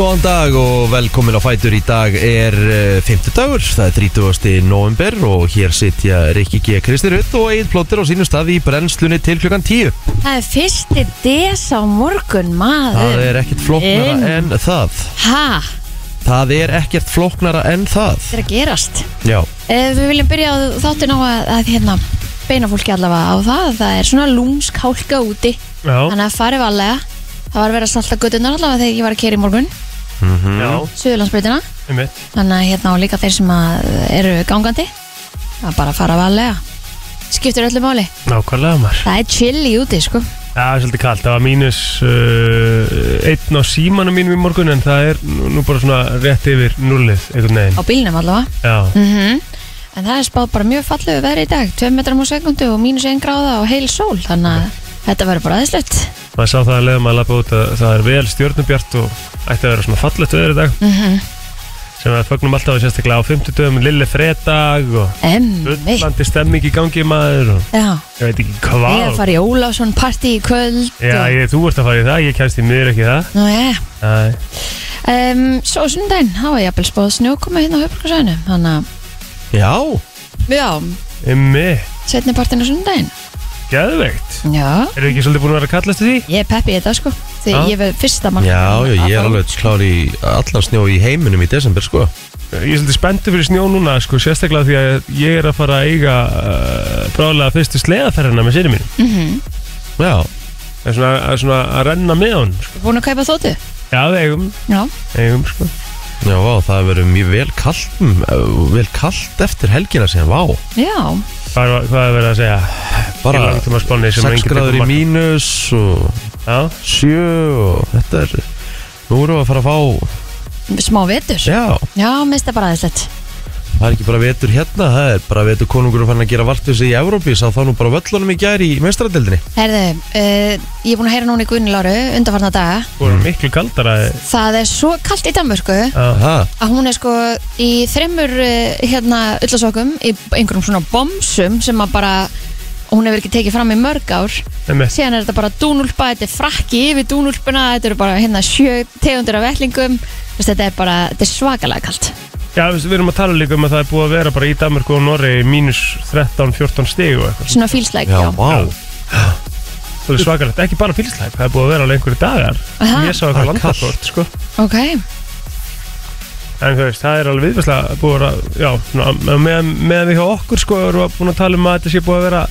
Góðan dag og velkomin á Fætur. Í dag er uh, 50 dagur, það er 30. november og hér sitja Rikki G. Kristi Rutt og Egil Plóter á sínu stað í brennslunni til klukkan 10 Það er fyrsti des á morgun, maður. Það er ekkert flóknara Inn. en það. Ha, Það er ekkert flóknara en það. Þetta er að gerast. Já, eh, Við viljum byrja á þáttin á að, að hérna, beina fólki allavega á það. Það er svona lúmsk hálka úti. Já, Þannig að farið valega Það var verið að salta göttunar allavega þegar ég var að kera í morgun já, Suðurlandsbreytina einmitt. Þannig að hérna og líka þeir sem að eru gangandi er bara að fara valega Skiptir öllu máli. Nákvæmlega maður. Það er chilli úti, sko. Já, það er svolítið kallt, það var mínus uh, einn á símanum mínum í morgun en það er nú nú bara svona rétt yfir nullið einhvern Á veginn bílnum allavega. Já, mm En það er spáð bara mjög fallegu veðri í dag. 2 metrar á sekundu og mínus 1 gráða og heil sól. Þannig að þetta verður bara aðeinslegt maður sá það að leiðum að lappa út að það er vel stjórnubjart og ætti að vera svona fallegt veður í dag. Mm sem við fögnum alltaf og sérstaklega á 50 dögum lille fredag og fullandi stemming í gangi maður og Já, ég veit ekki ég er að hvað fara í Ólafsson partí í kvöld Já, og... ég, þú ert að fara í það, ég kemst í miður ekki það. Nú. Æ, um, Svo sundaginn, þá var ég að spáð snjókoma hérna á höfbrukarsæðinu já, að, já, setni partinn á sundaginn geðveikt. Já, Eru ekki svolítið búin að vera að kallast því? ég er peppi í þetta sko. Því Já. ég verð fyrsta mark já, já, ég er alveg klár í allar snjó í heiminum í desember sko. Ég er svolítið spenntur fyrir snjó núna sko, sérstaklega því að ég er að fara að eiga uh, bráðlega fyrstu sleðaferðina með sérum mínum. Mm Já, Það er svona, að, svona að renna með hún sko. Búin að kaupa þóttu? Já, við eigum, Já, eigum sko. já, vá, það verður mjög vel kallt mm, vel kallt eftir helgina síðan, vá. Já, Hvað, er- hvað er verið að segja? Bara sem 6 enginn gráður í mínus og Já, 7 og þetta er nú erum við að fara að fá smá vetur? Já, Já, minnst það bara aðeinslegt það er ekki bara vetur hérna það er bara vetur konungur að fara að gera vartus í Evrópi sá þá nú bara völlunum í gær í meistaradeldinni Herðu, uh, ég er búin að heyra núna í Guðni Láru undarfarna daga. Þú erum miklu kaldara. Það er svo kallt í Danmörku Já, Aha, að hún er sko í þremur uh, hérna öllasokkum í einhverjum svona bomsum sem að bara hún hefur ekki tekið fram í mörg ár. Einmitt. Síðan er þetta bara dúnúlpa, þetta er frakki yfir dúnúlpuna, þetta eru bara hérna sjö tegundir af veist, þetta er bara, þetta er svakalega kallt Já, við erum að tala líka um að það er búið að vera bara í Danmarku og Norri mínus 13-14 stig og eitthvað. Svona fílsleik, já, já, vá. Það er svakalegt, ekki bara fylgslæk, það er búið að vera alveg einhverju dagar. Aha. Ég sá Það eitthvað landakort, sko. Ok. En þú veist, það er alveg viðfærslega búið að já, svona, með, með við hjá okkur, sko, erum við búin að tala um að þetta sé búið að vera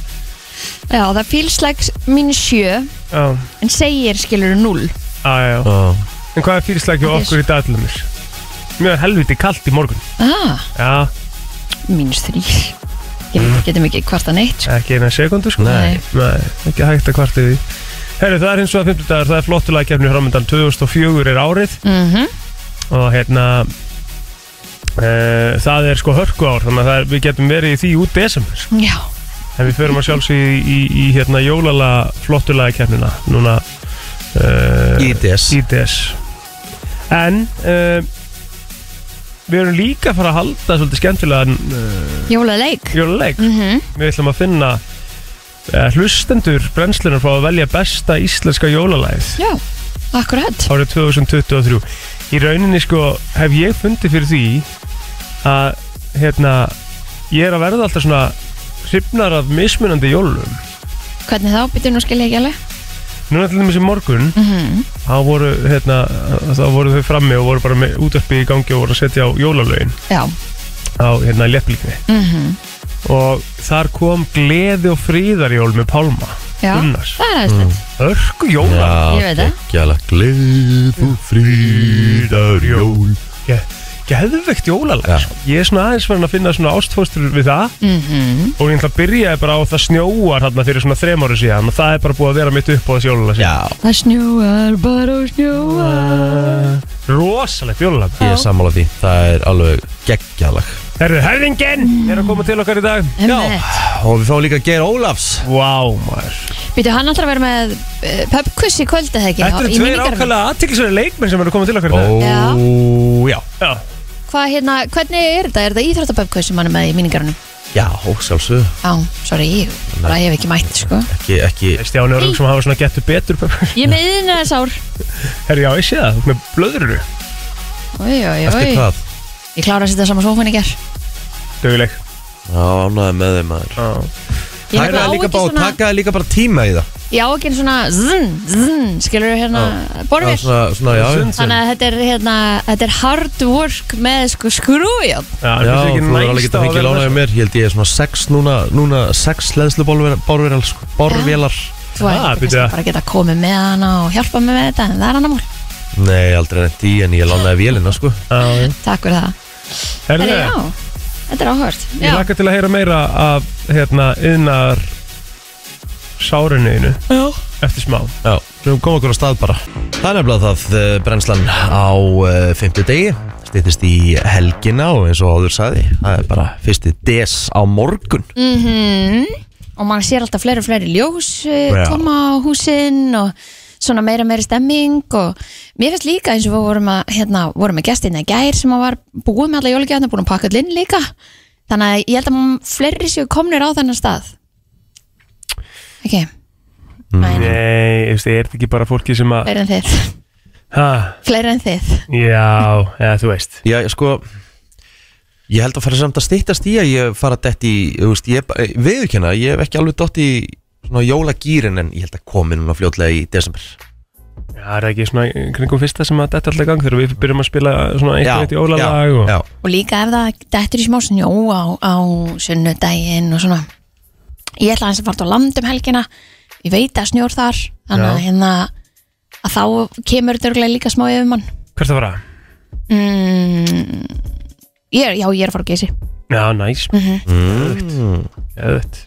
Já, það er fílsleik mínus sjö Já, en segir skilur null já, já, já. Já. En hvað er fylgslæk hjá okkur í dag til dæmis? Mjög helviti kalt í morgun. Ah, Já, mínus þrýr Ég Mm. getum ekki kvarta neitt sko. ekki eina sekundu, sko. Nei. Nei, ekki hægt að kvarta því. Herru, það er hins vegar 50 dagar, það er flottulega kefni framöndan 2004 er árið. Mm og hérna e, það er sko hörku ár þannig að það er, við getum verið í því út desember. Já, en við förum að sjálfsög í, í, í hérna jólala flottulega kefnina núna uh, IDS IDS en uh, við erum líka að fara að halda svolítið skemmtilegan uh, jólaleik jólaleik mm við ætlum að finna uh, hlustendur brennslunar frá að velja besta íslenska jólalæð Já, akkurat. Árið 2023 í rauninni sko hef ég fundið fyrir því að hérna ég er að verða alltaf svona hrifnar af mismunandi jólum. Hvernig þá, býtum nú skilja ekki alveg núna til dæmis í morgun mm þá voru, hérna, þá voru þau frammi og voru bara með útvarpi í gangi og voru að setja á jólalögin. Já. Á hérna lepplikni mm og þar kom gleði og fríðarjól með Pálma Já, Gunnars. það er aðeins örku jóla. Ég veit það. Gleð og fríðarjól Ge geðvegt jólalag sko. ég er svona aðeins farin að finna svona ástfóstur við það. Mm og ég ætla að byrjaði bara á það snjóar þarna fyrir svona þrem ári síðan og það er bara búið að vera mitt upp á þessi jólalag Já, Það snjóar bara og snjóar rosalegt jólalag. Ég er sammála því. Það er alveg geggjalag Herðu, herðingin er að koma til okkar í dag. Og við fáum líka Geir Ólafs. Vá, maður. Býtu, hann alltaf að vera með uh, pubquiz í kvöld eða ekki? Þetta eru í tveir minningarnum? ákvæmlega aðtiklisverði leikmenn sem eru að koma til okkar í dag. Ó, já. Já, Hvað hérna, hvernig er þetta? Er þetta íþróttaböfkvöð sem hann er með í míningarunum? Já, sjálfsög Já, sorry, ég bara hef ekki mætt, sko. Ekki, ekki. Stjáni Örlug sem hafa svona getur betur Ég er með yðnaðarsár. Herru, já, ég sé það, þú ert með blöðruru Oi, oi, Eftir oi hvað? Ég klára að setja saman sófan í ger Döguleg. Já, ánæði með þeim maður. Ég Taka nefnilega á það líka, bara, taka það líka bara tíma í það. Ég á ekki svona zn, zn, skilur við hérna Já, borðvél svona, svona, já, já. Þannig að þetta er hérna Þetta er hard work með sko skrújón Já, Já, þú er alveg getað að fengið vera lánaði þessu? mér. Ég held ég er svona sex núna, núna sex leðslu bárvélar sko, Bárvélar Þú Ah, er bíddu. kannski bara að geta komið með hana og hjálpa mig með þetta en það er annar mál. Nei, aldrei nefnt í en ég lánaði vélina sko. Já, já. Takk fyrir það. Herðu, Herri, já, þetta er áhört Ég Já, laka til að heyra meira af hérna yðnar sárunuðinu já. eftir smá. Já, við komum okkur á stað bara. Það er nefnilega það uh, brennslan á uh, 50 degi. Stýttist í helgina og eins og áður sagði Það er bara fyrsti des á morgun. Mhm. Og maður sér alltaf fleiri og fleiri ljós eh, Já. koma á húsin og svona meira meiri stemming og mér finnst líka eins og við vorum að hérna, vorum með gestina í gær sem að var búið með alla jólagjafna, búin að pakka allir inn líka. Þannig að ég held að fleiri séu komnir á þennan stað. Ekki? Mm. Nei, veist, er ekki bara fólki sem að fleiri en þið. Ha, fleiri en þið. Já, eða þú veist. Já, sko Ég held að fara samt að stýttast í að ég fara dett í þú veist, ég, Viðurkenna, ég hef ekki alveg dott í svona jólagýrin en ég held að komi núna fljótlega í desember. Já, er það ekki svona í kringum fyrsta sem að þetta alltaf í gang þegar við byrjum að spila svona eitt og eitt jólalag og... já, og líka ef það dettur í smá snjó á, á sunnudaginn og svona. Ég ætla aðeins að fara á land um helgina. Ég veit að snjór þar þannig að Já. hérna að þá kemur þetta örugglega líka smá yfir mann Hvert að fara? mm, ég er, já ég er að fara á geysi. Já, næs, mm, eðvett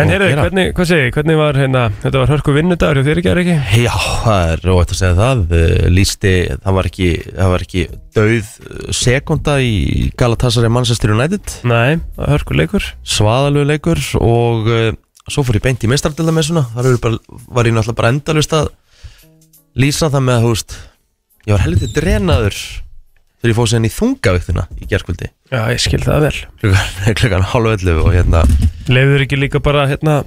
En Og heyrðu, hvernig, hvað segi, ég, hvernig var hérna, þetta var hörku vinnudagur hjá þér ekki, er ekki? Já, það er róvægt að segja það. Uh, Lýsti, það var ekki það var ekki dauð sekunda í Galatasaray Manchester United. Nei, hörku leikur. Svaðalegu leikur og uh, svo fór ég beint í meistardildamessuna þar bara, var ég náttúrulega bara endalust að lýsa það með að þú veist ég var helviti drenaður þegar ég fóð síðan í þungavíktuna í gerðskvöldi Já, ég skil það vel. Klukkan, klukkan hálf ellu og hérna Leifður ekki líka bara, hérna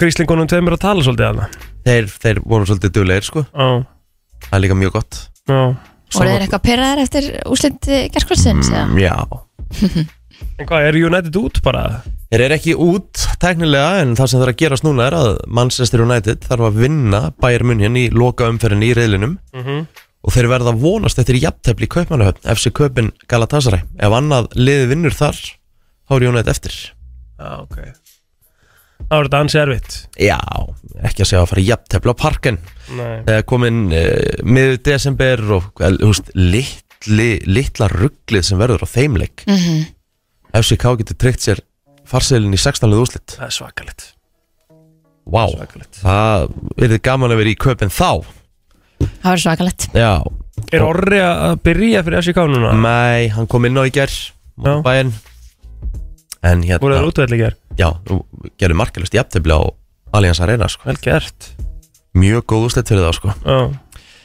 Gríslingunum tveimur að tala svolítið að þeir, þeir voru svolítið duglegir sko. Það það er líka mjög gott. Já, voru þeir eitthvað pyrraðar eftir úslind gerskvöldsins mm, já. En hvað, er United út bara? Þeir eru ekki út teknilega en það sem þarf að gerast núna er að Manchester United þarf að vinna Bayern München í loka umferðin í reyðlinum Mm -hmm. Og þeir verða vonast eftir jafntefli í Kaupmannahöfn FC Kaupin Galatasaray. Ef annað liði vinnur þar þá er United eftir. Já, ok. Það var þetta ansi erfitt. Já, ekki að segja að fara í jafntefli á parken. Nei. Komin uh, miður desember og eh, þú veist, litli, litla rugglið sem verður á þeimleik mm -hmm. FCK getur tryggt sér farseilin í 16. úrslit. Það er svakalegt. Vá, Svakalegt. Það er gaman að vera í Kaupin þá það verður svakalegt Já, Er Orri að byrja fyrir FCK núna? Nei, hann kom inn á í ger Já. bæinn En Voru hérna, það útvelli ger? já, nú gerði markalist jafntefli á Allianz Arena sko. Vel gert Mjög góð úrslit fyrir það sko. Já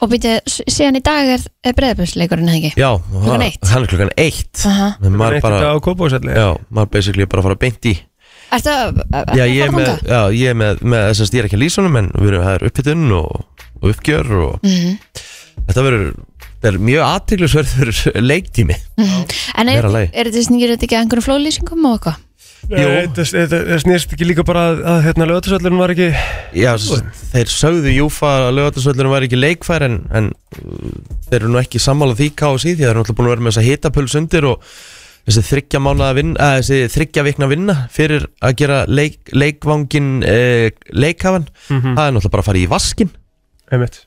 og býtið, síðan í dag er, er breyðabjörnsleikurinn eða ekki Já, Klukkan það- hann er klukkan eitt Aha. En maður Eitt bara, á Kópavóðsvelli já, maður basically bara að fara beint í Ertu að, að, Já, að ég er fara með, þangað? já, ég er með, með þess að stýra ekki að lýsunum En við erum, það er upphittun og, og uppgjör og Mhm. þetta verður er mjög aðteglisverður leiktími En er, lagi. er þetta snýrið þetta ekki að einhverjum flóðlýsingum og eitthvað? Jú Jú. Þetta snýrst ekki líka bara að, að hérna lögatisvöllurinn var ekki Já, þeir sögðu Júfa að lögatarsvöllunum var ekki leikfær en, en uh, þeir eru nú ekki sammála því KSI því það eru náttúrulega búin að vera með þessa hitapuls undir og þessi þryggja mánaða vinna, að, þessi þryggja vikna vinna fyrir að gera leik, leikvangin eh, leikhafan, Mhm. það er náttúrulega bara að fara í vaskin Einmitt.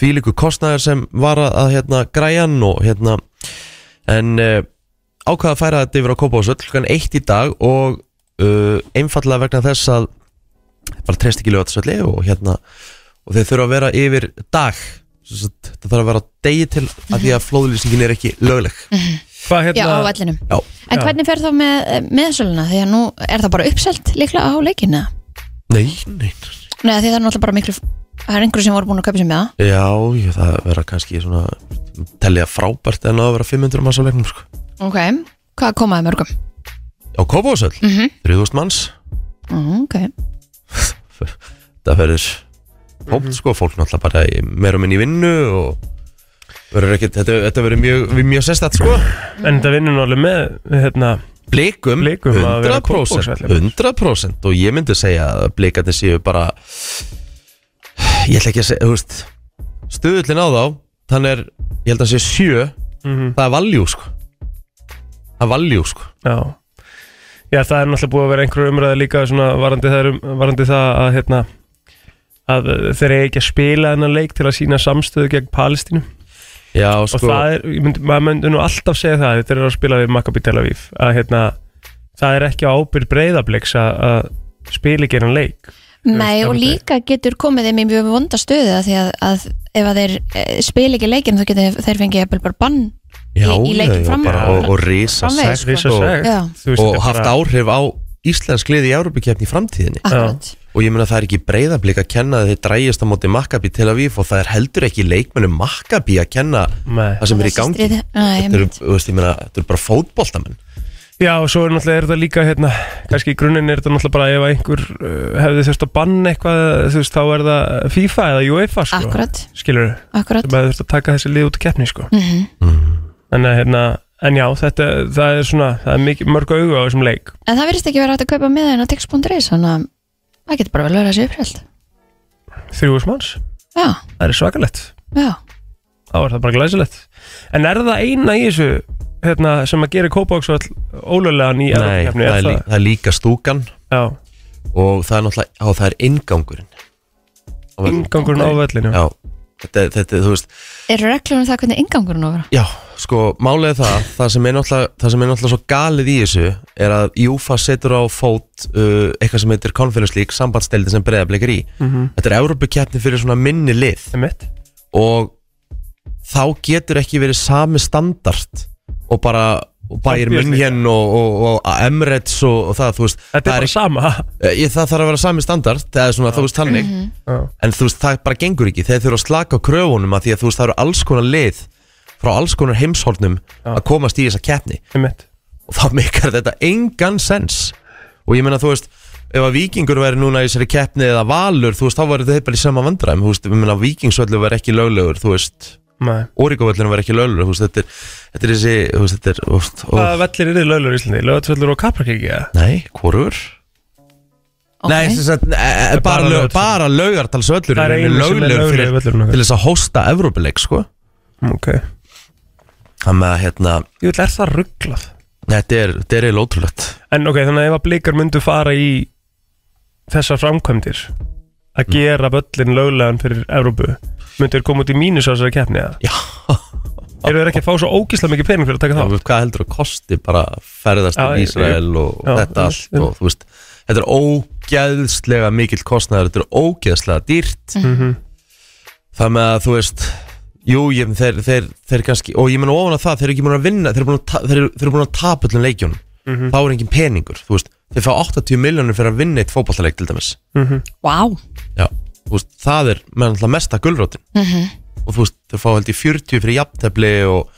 Því líku kostnæður sem var að, hérna, græjan og hérna en uh, ákvaða að færa þetta yfir á Kópavásöll klukkan eitt í dag og uh, einfallega vegna þess að bara treyst ekki lögatarsölli og hérna og þeir þurfa að vera yfir dag. Það þarf að vera degi til að því að flóðlýsingin er ekki lögleg. Hvað Já, hérna á vellinum. Já, En Já. hvernig fer þá með meðsöluna? Því að nú er það bara uppselt líklega á leikinu nei, nei. Nei, því það er náttúrulega bara miklu Það er einhverju sem voru búin að kaupa sér með það? Já, ég, það verða kannski svona tellja frábært en að vera 500 manns á leiknum sko. Ok, hvað komaði mörgum? á Kópavásöll, Mm -hmm. 3000 manns. Ok, það verður hópt sko, fólk náttúrulega bara meira og minn í vinnu og ekkit, þetta, þetta verður mjög, mjög sérstætt sko. En þetta vinnur nú alveg með hérna, Blikum, Blikum að vera 100%, Kópavogsvelli. 100% og ég myndi segja að blikarnir séu bara ég ætla ekki að segja, þú veist stuðullin á þá, þannig er ég held að sé sjö, Mhm. það er valjú sko. Það er valjú sko. Já. Já, það er náttúrulega búið að vera einhverju umræði líka svona varandi það, um, varandi það að hérna að þeir eru ekki að spila þennan leik til að sína samstöðu gegn Palestínu. Já, og sko, það er, ég myndi, maður myndi nú alltaf segja það þeir eru að spila við Maccabi Tel Aviv að hérna, það er ekki á ábyrð breyðabliks að, að spila ekki hennan leik Nei, og líka getur komið þeim í mjög vonda stöðu að því að, að ef að þeir eh, spila ekki leikin þá getur þeir fengið jafnvel bara bann já, í leikinn já, fram- og, og risa og, segt, veist, og er haft áhrif á íslensk liði í Európa-kefni í framtíðinni. Akkurat. Og ég meina það er ekki breyðablík að kenna að þeir drægjast á móti Maccabi Tel Aviv og það er heldur ekki leikmennum Maccabi að kenna Nei. það sem er í gangi. Nei, þetta eru, einmitt. þú veist, ég meina, þetta eru bara fótboltamenn Já, og svo er náttúrulega er þetta líka hérna, kannski í grunninn er þetta náttúrulega bara ef einhver uh, hefði þurft að banna eitthvað þú veist, þá er það FIFA eða UEFA sko, Akkurat, skilur akkurat. Sem hefði þurft að taka þessi lið út í keppni sko. Mhm. en, hérna, en já, þetta það er svona, það er mikið, mörg augu á þessum leik. En það virðist ekki vera hægt að kaupa miðan á tix.is þannig að það getur bara vel verið að sé uppreld þrjúðus manns, Já, hérna, sem að gera kópáksvall ólulegan í Nei, Evrópukeppni, það er lí, það? er líka stúkan. Já, og það er náttúrulega, á, það er ingangurinn Á völlinn. ingangurinn á vellinu Já, þetta, þetta, þú veist. Eru reglur um það hvernig ingangurinn vera? Já, sko, er það það sem er náttúrulega, það sem er náttúrulega svo galið í þessu er að Júfa setur á fót uh, eitthvað sem heitir Conference League sambandsdeildi sem breyðablikar í. Þetta er Európa-keppni fyrir svona minni lið. Og þá getur ekki verið sami standard og bara og Bayern. München og, og, og Emirates og, og það, þú veist Þetta er það, bara sama. Er, ég, það þarf að vera sami standard það er svona, þú veist, þannig. Já, en þú veist, það bara gengur ekki. Þeir þurfa að slaka á kröfunum að því að þú veist, það eru alls konar lið frá alls konar heimshornum Já. að komast í þessa keppni. Og þá meikar þetta engan sens. Og ég meina, þú veist ef að vikingur væri núna í þessari keppni eða valur, þú veist, þá væri þetta bara í sama vandræðum. Þú veist, ég meina, vikingsvöldu væri ekki löglegur þú veist, Nei. Órikóvöllinu væri ekki löglegur þú veist, þetta er, þetta er þessi þú veist, þetta er, veist, og, Hvaða vellir eru löglur í Íslandi? Lögatsvöllur og Kaprakiki eða? nei, hvorur? Ok. Nei, sem sagt, e, e, bara, bara lög, bara laugartalsvöllur Það er einu sem er völlurinn okkar. til þess að hósta Evrópuleik, sko Ok Það með að, hérna, Ég vil er það rugglað þetta er, þetta er eiginlega ótrúlegt En ok, þannig að ef að blikar myndu fara í þessar framkvæmdir að gera völlin löglegan fyrir Evrópu myndu þeir koma út í mínus á þessari keppni eða? Já, Eru þeir ekki að fá svo ógísla mikið pening fyrir að taka Já, þá? veist, hvað heldur að kosti bara ferðast Já, til ég- Ísrael og já, þetta allt og þú veist, þetta er ógeðslega mikill kostnæður, þetta er ógeðslega dýrt Mhm. það með að þú veist jú, ég, þeir, þeir, þeir kannski og ég menna ofan að það, þeir eru ekki búin að vinna þeir eru búin að, ta- þeir eru, þeir eru búin að tapa öllum leikjunum Mhm. þá er engin peningur, þú veist þeir fá 80 miljónir fyrir að vinna eitt fótballtaleik til dæmis Mhm. Vá Já, þú veist, það er með náttúrulega mesta gulrótin Mhm. og þú veist, þeir fá held í 40 fyrir jafntefli og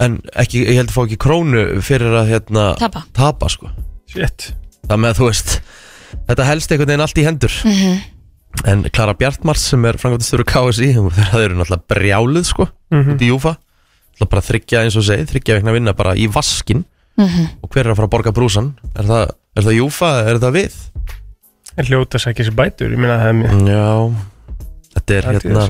en ekki, ég held að fá ekki krónu fyrir að hérna Tapa. tapa sko það með að þú veist þetta helst einhvern veginn allt í hendur Mhm. en Klara Bjartmars sem er framkvæmtastöru KSI það eru náttúrulega brjálið sko Mhm. út í Júfa náttúrulega bara þryggja eins og segið þryggja vegna vinna bara í vaskin Mhm. og hver er að fara að borga brúsan er það, er það Júfa, er það við En hljóta sækja sér bætur, ég meina það er mjög já þetta er hérna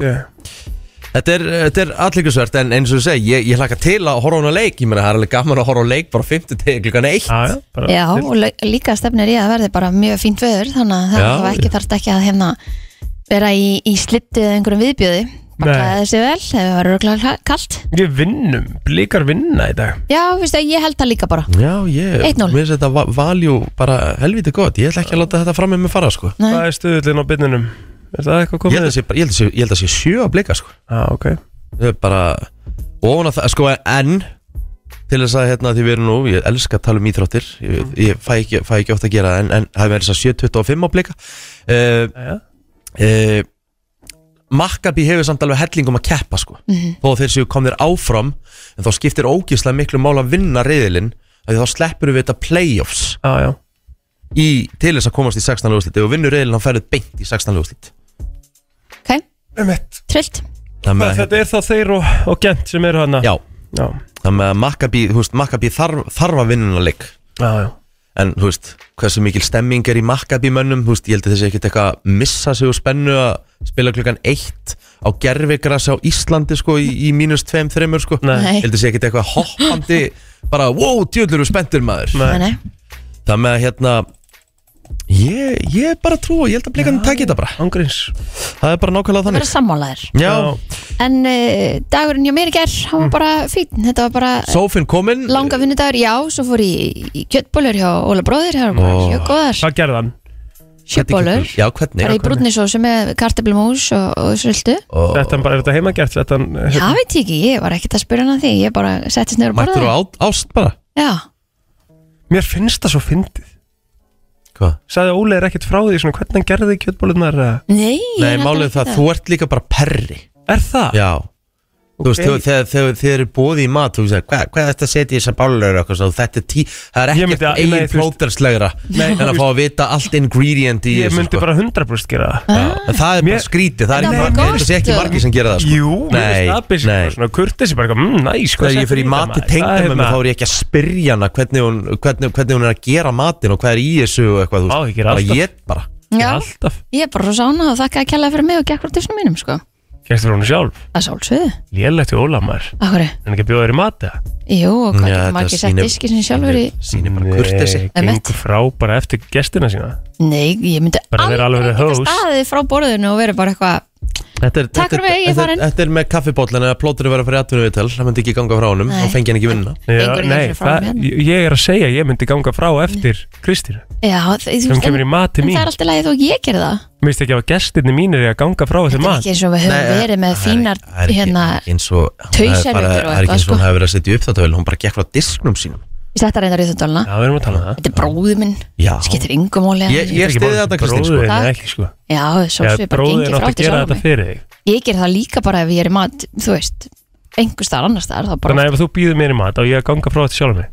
Þetta er, þetta er alliklisvert en eins og þú segi, ég, ég hlaka til að horfa á hana leik, ég meina það er alveg gaman að horfa á leik bara 50 til klukkan 1 Já, já, bara Já, til. og líka stefnir í að verði bara mjög fínt veður þannig að það ekki þarft ekki að hérna vera í, í slittu eða einhverjum viðbjöði bara klæða þessi vel, það var röglega kallt Við vinnum, blikar vinna í dag. Já, veistu, ég held það líka bara. Já, ég, 1-0. mér finnst þetta va- valjú bara helviti gott, ég ætla ekki að láta þetta fram með mig fara sko. Nei. Hvað er stuðullin á byrnunum? Er það eitthvað Ég komið? held að sé, bara- ég held að sé, ég held að sé sjö að blika sko. Já, ok. Ég er bara, ofan að það, sko en til þess að hérna því við erum nú, ég elska að tala um íþróttir. Ég, ég fæ, ekki, fæ ekki ofta að gera það en, en það verður þess að 7.25 á blika. Uh, Já, uh, Maccabi hefur samt alveg hellingum að keppa sko. Þó að þeir séu komnir áfram en þá skiptir ógíslega miklu mál að vinna reyðilinn því þá sleppur við þetta playoffs. Já, já. Í, til þess að komast í 16. úrslit ef þú vinnur reyðilinn þá ferður beint í 16. úrslit Ok, trillt. Það með, Þetta er þá þeir og, og Gent sem eru hana Já, já, Maccabi þarf, þarf að vinna leik. Já, já. En, þú veist, hversu mikil stemming er í Maccabi mönnum Þú veist, ég held að þessi ekkert eitthvað að missa sig úr spennu að spila klukkan eitt á gerfigrasi á Íslandi, sko, í, í mínus tveim, þreimur, sko Nei. Ég held að þessi ekkert eitthvað hoppandi bara, wow, djöðlur eru spenntur maður nei. Það með að, hérna Ég, ég bara trú og ég held að blikan taki þetta bara. Ángríns Það er bara nákvæmlega Það verður þannig sammálaðir Já, En uh, dagurinn hjá mér í gerð Hann var bara fín Þetta var bara sófinn kominn. langa vinnudagur. Já, svo fór ég í, í kjöttbólur hjá Óla bróðir. Það var bara Ó. mjög góðar. Hvað gerði hann? Kjöttbólur Já, hvernig? Bara í brúnnisósu með karteblumús og, og söldu Og Þetta er bara, er þetta heimagert? Þetta, Já, veit ég ekki, ég var ekkert að spyrja hann að því. Ég bara settist nefnir að Mættur borða þú á, ást bara? Já, mér finnst það svo fyndið Hvað? Sagði Óli er ekkert frá því svona, hvernig hann gerði kjötbólunar nei Nei, málið það, þú ert líka bara perri Er það? Já Þú veist, þegar- þegar þegar þið eru bóði í mat Þú veist, hvað, hvað er þetta að setja í þessar bálur eitthvað, svo, Þetta er tí, það er Ég ekkert eigin plóterslegra En að fá að vita allt ingredient í Ég þessu, myndi sko. bara 100% gera það En það er bara skrítið, það er ekki var margir gott. Þetta sé ekki margir sem gera það sko. Jú, finnst það nei. bara svona kurtesi bara, mmm, næs hvað Þegar ég fyrir í í mat til það, maður? Það tengdamömmu hérna- þá er ég ekki að spyrja hana hvernig hún, hvernig, hvernig hún er að gera matinn og hvað er í þessu og eitthvað, þú veist, ég bara ég bara Já, Alltaf ég er bara svo sána og þakka að kella fyrir mig og gekk frá tísnum mínum sko Gæstu fyrir hún sjálf Það sálsöðu Lélegt við Óla maður Akkur, En ekki að bjóða þér í mat eða? jú, og hvað Já, getur þetta maður ekki sett sýnir- diski sem sjálfur í Sýnir bara kurtesi Einmitt. gengur frá bara eftir gestina sína Nei, ég myndi Bara vera alveg geta host. staðið frá borðinu og verið bara eitthvað Þetta er, Takk þetta, fyrir mig, ég er þetta, farin. þetta er með kaffibóllin eða plótur að vera fyrir atvinnu viðtal það myndi ekki ganga frá honum, Nei. þá fengi hann ekki vinna Já, Gengur ekki nei, sinni frá það, mér. ég er að segja ég myndi ganga frá eftir Kristínu Já, það, þú sem kemur í en, mati en mín það er alltaf lagið þó ég gerði það Mér finnst ekki að gestinni mínir er að ganga frá eftir Þetta er mat ekki eins og við höfum Nei, verið með það er- fínar það er ekki- hérna eins og það er tauservittur bara- og það er ekki eitthvað, eins og hún sko. hefur verið að setja upp þetta hún bara gekk frá disknum sínum Ég sletta reyndar í þundalina Já, við erum að tala um það. Þetta er bróðu minn, Já, skiptir yngum móli Ég- ég- stiði þetta, Kristín, sko. Takk. er ekki sko. Já, svo svo ég bara gengi átt frá gera sjálf þetta mig. fyrir þig. Ég ger það líka bara ef ég er í mat Þú veist, einhver staðar annar bara, Þannig að ef þú býður mér í mat og ég að ganga frá eftir sjálf mig?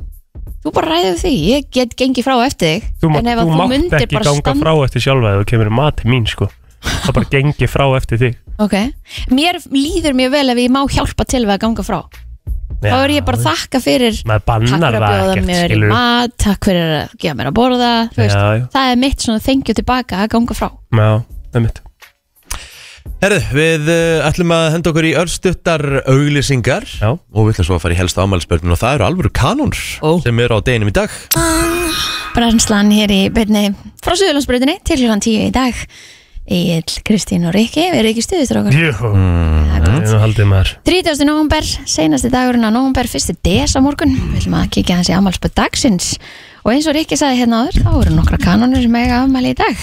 Þú bara ræðið því, ég get gengið frá eftir þig Þú, En ef þú þú mátt ekki bara ganga frá eftir sjálfa þegar þú kemur í Þá er ég bara að þakka fyrir Maður Takk bannar fyrir að það bjóða ekkert mér í skilur mat Takk fyrir að gefa mér að borða þú veist, Já, já, Það er mitt svona þengju tilbaka að ganga frá. Já, það er mitt Herðu, við uh, ætlum að henda okkur í örstuttar auglýsingar Já. og við ætlum svo að fara í helsta ámælspörnum og það eru alvöru kanóns Ó. sem eru á deginum í dag. Brennslan hér í byrni frá Suðurlandsbrutinni til hlugan tíu í dag Egil, Kristín og Rikki við erum ekki stuðistur okkur Jú, Mm. það er nú haldið maður. 30. november, seinasti dagurinn á november, fyrsti des á morgun. Við ætlum að kíkja hans í afmælspöð dagsins. Og eins og Rikki sagði hérna áður, þá eru nokkra kanonir sem eiga afmæli í dag.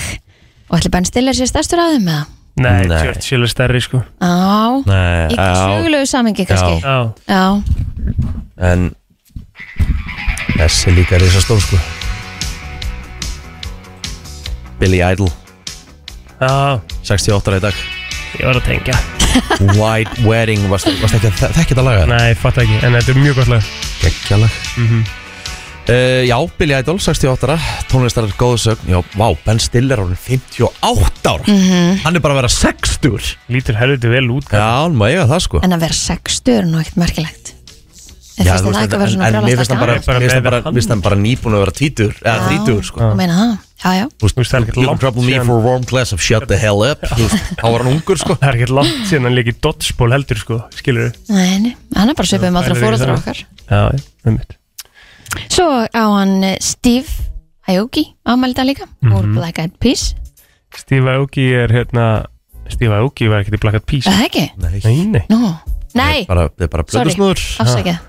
Og ætli Ben Stiller sé stærstur að þeim með það Nei, Nei. Churchill er stærri sko. Á, Nei, ekki sögulegu samingi kannski. Já, Já, en þessi líka er þess að stór sko. Billy Idol já, 68 ára í dag. Ég var að tengja. White Wedding, varst, varst ekki að þe- þekkja þetta laga? Nei, fatt ekki, en þetta er mjög gott lag. Gekkjalag Mhm. uh, Já, Billy Idol, 68 ára Tónlistarar góðsögn Já, vá, Ben Stiller er orðin 58 ára. Hann er bara að vera 60 Lítur helviti vel út Já, hann má eiga það sko. En að vera 60 er nú ekkert merkilegt En Já, þú það veist, en, svona en mér finnst hann bara, Bara bara, bara nýbúin að vera títur Eða þrítur sko. Þú meina það? Já, já. Þú veist, það er ekkert you can langt trouble me síðan- for a warm glass of shut the hell up. Þú veist, Þá var hann ungur sko. Það er ekkert langt síðan hann líki dodgeball heldur sko, skilur við Nei, nei, hann er bara svipið um allra það. okkar. Já, já, um mitt. Svo á hann eh, Steve Aoki ámælda líka. Úr Mhm. Black Eyed Peas. Steve Aoki er hérna Steve Aoki var ekkert í Black Eyed Peas. Er Það ekki? Nei, Nei, nei. Nei, bara, Það er bara Sorry. blöðusnúður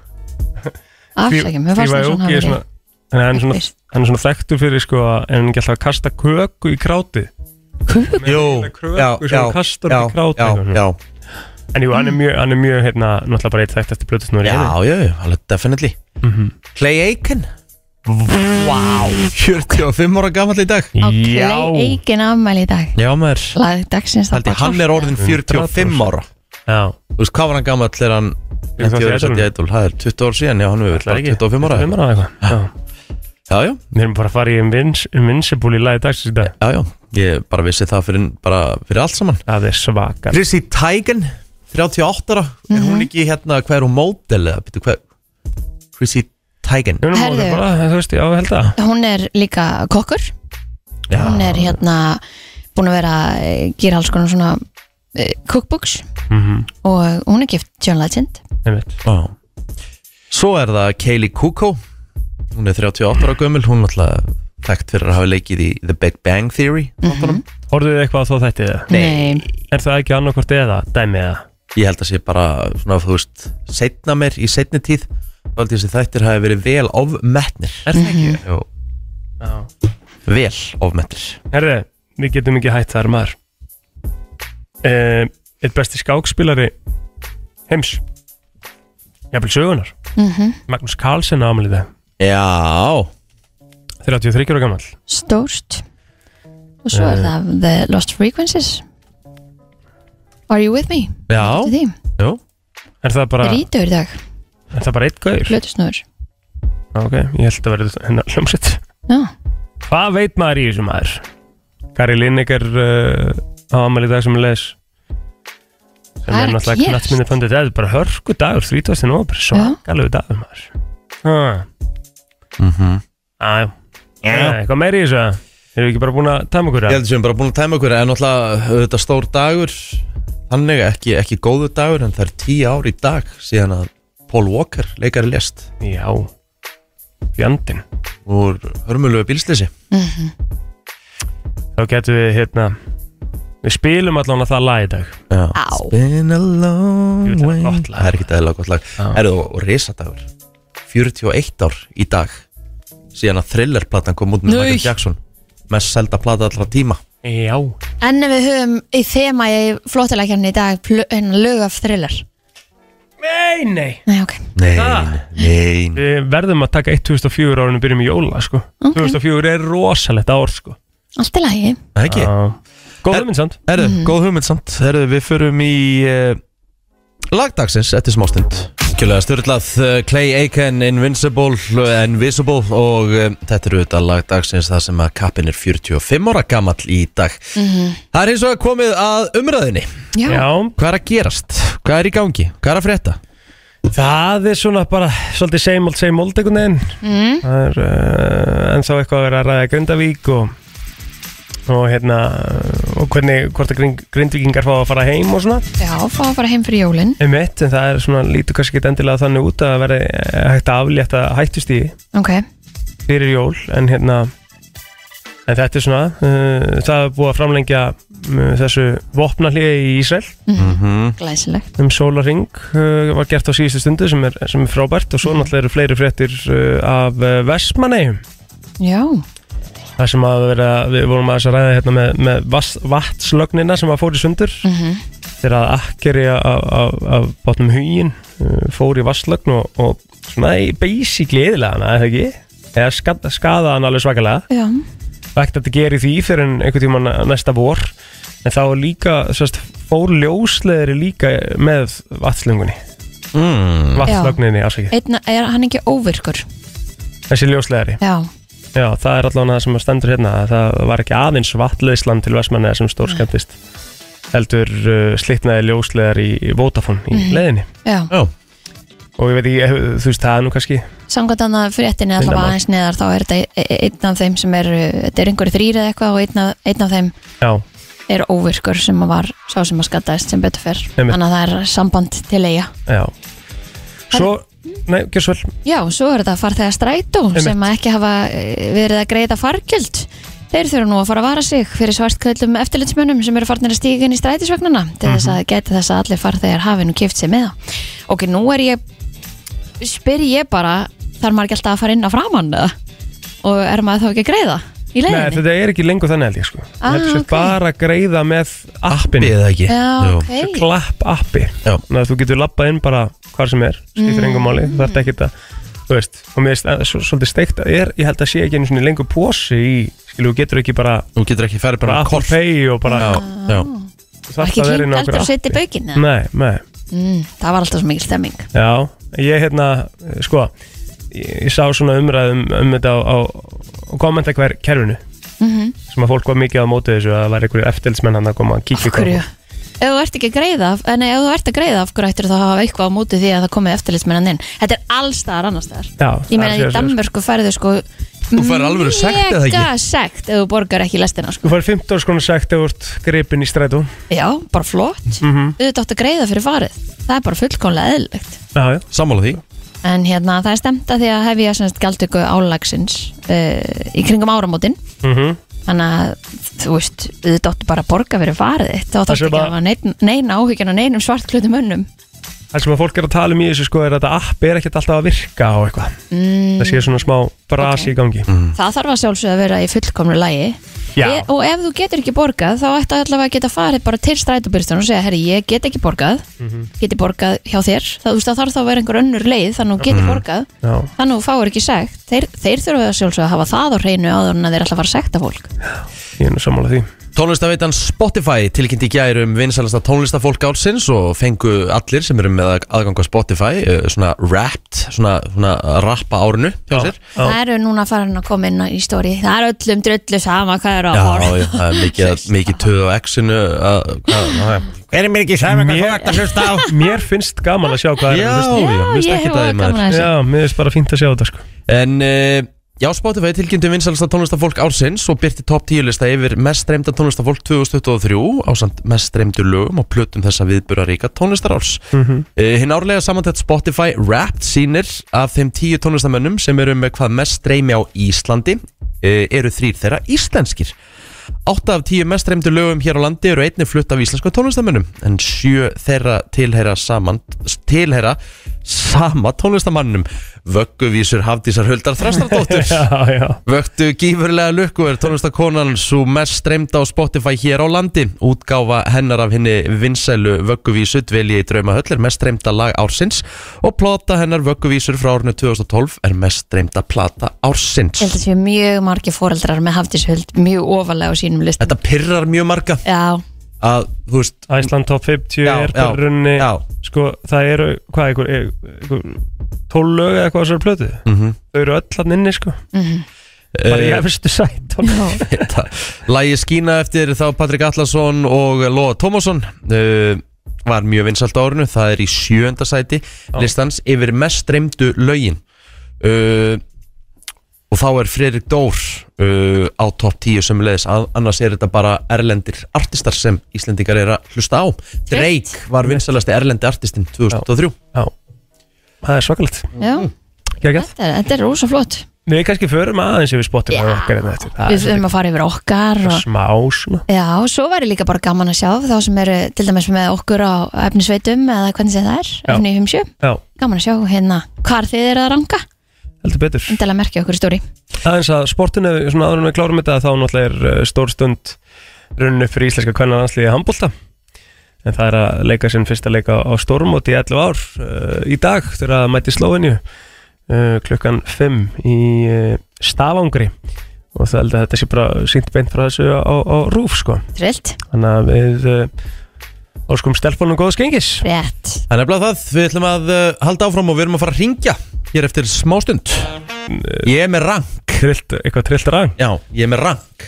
Afsækja, mér fannst það svona Aoki er svona Hann er svona, hann er svona þekktur fyrir sko að en hann ekki alltaf að kasta köku í krátið Jú, Köku já, sem já, hann já, já, En jú, hann er mjög, hann er mjög hérna, náttúrulega bara eitt þekkt eftir blöðusnúður já, já, já, alveg definitely. Mhm. Clay Aiken. Vá. 45 ára gammal í dag. Á Clay Aiken afmæli í dag. Já maður. Lag dagsins Haldi, bara hann er orðin 45 ára Þú veist, hvað var hann gammal þegar hann Ég Idol. í Idol, það er 20 ár síðan, já, hann er Það er bara ekki. 25 ára. 25 ára eitthvað. Já. Já, já, Við erum bara að fara í Invins- Invincible í lagi dagsins í dag. Já, já. Ég bara vissi það fyrir, bara fyrir allt saman. Það er svakar. Chrissy Teigen 38 ára. Er Mhm. hún ekki hérna, hvað er hún módel eða, byrju, hvað Chrissy Teigen. Er Herðu. veist, já, að. Hún er líka kokkur. Já. Hún er hérna búin að vera að gera alls konar svona uh, cookbooks Mhm, og hún er gift John Legend. Já. Svo er það Kaylee Kuko Hún er 38 ára gömul Hún er alltaf þekkt fyrir að hafa leikið í The Big Bang Theory þáttunum. Horfðu þið eitthvað á þó þetta eða? Nei. Er það ekki annarkvort eða, dæmi eða? Ég held að sé bara svona, þú veist, setna mér í setni tíð þá held ég að þættir hafi verið vel ofmetnir Er það ekki? Jú, Já. vel ofmetnir Herði, við getum ekki hætt þar maður uh, Eitt besti skákspilari heims? Jafnvel sögunar mm Magnús Carlsen á amalið það. Já, 33 ára gammal Stórst og svo er Eh. það The Lost Frequencies. Are You With Me? já, Þetta er það bara, rítur í dag, er það bara eitt gaur? hlutusnúður Ok, ég held að vera hennar hljómsett Já, Hvað veit maður í þessum maður? Gary Lineker uh, á amalið dag sem les. Sem Hvað er er að náttúrulega gerast? knatsminni fundið þetta er bara hörku dagur 30. november, svakalegu dagur maður. Mm -hmm. Æ, ja, eitthvað meiri í þessu? Erum við ekki bara búin að tæma okkur Ég held að við erum bara búin að tæma okkur en náttúrulega auðvitað stór dagur. Þannig ekki, ekki góður dagur en það er tíu ár í dag síðan að Paul Walker leikari lest Já, fjandinn úr hörmulegu bílslýsi Þá getum við hérna Við spilum allan að það lag í dag Já. Á. Been a long Jú, það er way gott lag. Það er ekki eðla gott lag Já. Erðu og risadagur 41 ár í dag síðan að Thriller-platan kom út með Nei. Michael Jackson mest selda plata allra tíma Já en ef við höfum í þema í flottilækjarni í dag pl- hérna lög af thriller Nei, nei Nei, ok, Nei, Það? nei Við verðum að taka 1004 árinu byrjum í jóla sko. Ok. 2004 er rosalegt ár sko. allt í lagi Það ekki Já. Góð Er- hugmynd samt. Erðu, góð hugmynd samt. Erðu, við förum í uh, lagdagsins eftir smástund. Kjölega styrlað uh, Clay Aiken Invincible, uh, Invisible og uh, þetta eru þetta lagdagsins þar sem að kappin er 45 ára gamall í dag. Það er eins og að komið að umræðinni Já, Já, Hvað er að gerast? Hvað er í gangi? Hvað er að frétta? það er svona bara svolítið same old, same old einhvern veginn. Mm. Það er uh, ennþá eitthvað að vera að ræða Grindavík og, og hérna og hvernig, hvort að grind, grindvíkingar fá að fara heim og svona. Já fá að fara heim fyrir jólin. Um mitt, en það er svona lítur kannski ekki endilega þannig út að vera hægt að aflétta hættust í Ok, fyrir jól en hérna en þetta er svona uh, það er búið að framlengja uh, þessu vopnahliði í Ísrael. Mm -hmm. glæsilegt. Um sólaring uh, var gert á síðustu stundu sem er, sem er frábært og svo náttúrulega eru fleiri fréttir uh, af uh, Vestmanneigum Já, það sem að vera, við vorum að ræða hérna með, með vatslögnina sem að fór í sundur. Mm þegar að akkeri af, af, af bátnum hugin uh, fór í vasslögn og, og svona í basically eðilega hana, eða ekki? Eða skada, skada hann alveg svakalega. Ekkert að þetta geri því fyrir einhvern tíma næsta vor. En þá er líka, sérst, fór ljósleðri líka með vatslöngunni mm. vatslögninni, Einn, er hann ekki óvirkur? þessi ljósleðri Já, já, það er allavega það sem stendur hérna að það var ekki aðeins vatleðsland til Vestmanneða sem stór skemmtist heldur uh, slitnaði ljósleðar í, í Vodafone í leðinni já. Já, og ég veit ekki, eh, þú veist, það nú kannski Samkvæmt hann að fréttinni allavega aðeins neðar þá er þetta e- e- einn af þeim sem er þetta er einhverju þrýr eða eitthvað og einn af, einn af þeim já, er óvirkur sem að var sá sem að skattaðist sem betur fyrr þannig að það er samband til eiga já. Svo, nei, gjör svo vel Já, svo er þetta farþegar strætó Einmitt. sem að ekki hafa eh, verið að greiða fargjöld Þeir þurfa nú að fara að vara sig fyrir svartkvöldum eftirlitsmönnum sem eru farnir að stíga inn í strætisvagnana til þess að geta þess að allir farþegar hafi nú kift sig með það. Ok, nú er ég, spyr ég bara, þarf maður ekki alltaf að fara inn á framann eða? Og er maður þá ekki að greiða í Nei, leiðinni? þetta er ekki lengur þannig held ég sko Ah, Þetta er ok. bara að greiða með appinu Bið ekki Já, Jú. ok. Klapp appi Já. Þannig að þú getur lappað inn bara hvar sem er Skiptir Mm. engum máli, þú þarf ekki að Þú veist, og mér svo- svolítið steikt að er, Ég held að sé ekki einu svona lengur posi í Skilu, þú getur ekki bara Þú getur ekki ferð bara Bara Apple kort Pay og bara Já, já þú þarft Ekki að vera inn á eldur einhverju og setja í appi. baukinn eða? Nei, nei Mm, það var alltaf svo mikil stemming. Já, ég hérna, sko Ég, ég sá svona umræðum um þetta á, á, á kommenta hver kerfinu. Mm sem að fólk var mikið á móti þessu að það væri einhverju eftirlitsmenn hann að koma að kíkja Af hverju? ef þú ert ekki að greiða af- en ef þú ert að greiða af hverju ættir þá að hafa eitthvað á móti því að það komi eftirlitsmennan inn? Þetta er allstaðar annars staðar. Já, ég meina í Danmörku færðu sko Þú færð alvöru sekt eða ekki? mega sekt ef þú borgar ekki lestina sko. Þú fær 15 skona sagt ef þú ert gripin í strætó. Já, bara flott. Mhm. auðvitað átt að greiða fyrir farið. Það er bara fullkomlega eðlilegt. Já, já. Sammála því en hérna það er stemt að því að hefja semst gjaldtöku álagsins uh, í kringum áramótin. Mhm. þannig að þú veist auðvitað áttu bara að borga fyrir farið þitt. Þá Það þarf ekki að hafa neinn nein áhyggjana neinum svartklutum mönnum. Það sem að fólk er að tala um í þessu sko er að þetta app er ekkert alltaf að virka á eitthvað. Mm, Það sé svona smá brasi Ok. í gangi það þarf að sjálfsögða að vera í fullkomnu lægi Já, e og ef þú getur ekki borgað þá ættu allavega að geta farið bara til strætóbyrstun og segja, herri, ég get ekki borgað. Mhm. geti borgað hjá þér? Það, þú veist, það þarf þá að vera einhver önnur leið þannig að þú geti borgað, já, þannig að þú fáir ekki segt þeir, þeir þurfa að sjálfsögða að hafa það á hreinu áður en að þeir að fara að sekta fólk. Ég er nú sammála því Tónlistaveitan Spotify tilkynnti í gær um vinsalasta tónlistafólk álsins og fengu allir sem eru með aðgang á Spotify uh, svona rapped, svona, svona rappa árinu hjá sér. Já. það eru núna farin að koma inn í stóri það er öllum drullu sama hvað eru að Já, horfa já, það er mikið, mikið töð á X-inu að- hvað- hvað- Hver er mér ekki saman hvað þú ert að hlusta á? Mér finnst gaman að sjá hvað Já, er að hlusta já, finnst ég hef gaman að þessu Já, mér finnst bara fínt að sjá þetta sko. En uh, já, Spotify tilkynnti vinsalasta tónlistafólk ársins og byrti top 10 lista yfir mest streymda tónlistafólk 2023 á samt mest streymdu lögum og plötum þessa viðburaríka tónlistarárs. Mm -hmm. Hinn árlega samantætt Spotify Wrapped sýnir af þeim 10 tónlistamönnum sem eru með hvað mest streymi á Íslandi uh, eru þrýr þeirra íslenskir. 8 af 10 mest streymdu lögum hér á landi eru einnig flutt af íslensku tónlistamönnum en 7 þeirra tilheyra saman tilheyra sama tónlistamannum Vögguvísur Hafdísar Huldar Þrastardóttur. Vöktu gífurlega lukku er tónlistakonan svo mest streymda á Spotify hér á landi. Útgáfa hennar af henni vinsælu Vögguvísu dvelji í drauma höll er mest streymda lag ársins og plata hennar Vögguvísur frá árinu 2012 er mest streymda plata ársins. Að séu mjög margi foreldrar með hafdíshuld mjög ofalega á sínum listum. Þetta pirrar mjög marga. Já, að, þú veist, Æsland top 50 Já, er bara já, runni já. Sko, það eru, hvað, einhver, einhver 12 lög eða hvað þessar plötu? Mm Þau eru öll hann inni, sko. Mhm, Bara í uh, efstu sætt Lægi skína eftir þá Patrik Allarsson og Lóa Tómasson uh, var mjög vinsalt á árinu. Það er í sjönda sæti listans yfir mest streymdu lögin. Uh, þá er Fredrik Dór uh, á topp 10 sem leðis annars er þetta bara erlendir artistar sem Íslendingar er að hlusta á. Drake var vinsalasti erlendi artistin 2003 Já, það er svakalegt. Já. Gægjað þetta er, þetta er rosa flott Við kannski förum aðeins yfir Spotify Já. okkar hérna eftir. Það við þurfum að fara yfir okkar og, smá svona. Já, og svo væri líka bara gaman að sjá þá sem eru til dæmis með okkur á efnisveitum eða hvernig það er, Já. efni 57 Já, gaman að sjá hérna hvar þið eru að ranga heldur betur. Endilega merkja okkur í stóri aðeins að sportinu, svona en við klárum þetta þá náttúrulega er uh, stór stund runnu fyrir íslenska kvenna landsliði handbólta en það er að leika sinn fyrsta leika á stórmóti í 11 ár uh, í dag þegar að mæti Slóvenju uh, klukkan 5 í Stafangri. Og það held að þetta sé bara sínt beint frá þessu á, á rúf sko. Trillt, þannig að við uh, óskum stelpunum góðs gengis. Rétt. Það er nefnilega það, við ætlum að uh, halda áfram og við erum að fara að ringja hér eftir smá stund. Ég er með rank. Trillt, eitthvað trillt rang Já, ég er með rank.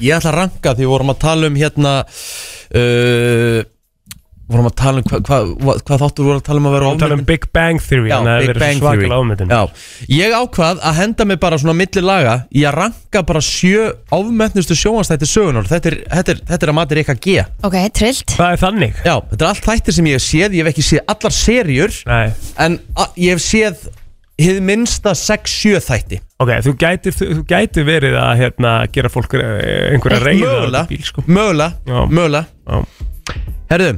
Ég ætla að ranka því við vorum að tala um hérna uh, vorum að tala um hvað hva, hva, hva þáttur voru að tala um að vera og tala um Big Bang Theory Já, þannig að það Big verður Bang svakalega ofmetin. Já, ég ákvað að henda mig bara svona milli laga í að ranka bara sjö ofmetnustu sjónastætti sögunar þetta er, þetta er, þetta er að matir eitthvað G. Ok, trillt. Það er þannig. Já, þetta er allt þættir sem ég hef séð, ég hef ekki séð allar serjur Nei. en a, ég hef séð hið minnsta 6-7 þætti. Ok, þú gætir, þú, þú gætir verið að hérna, gera fólk eh, einhverja reyða mögulega, sko. mögulega, Já. mögulega. Já. Herðu,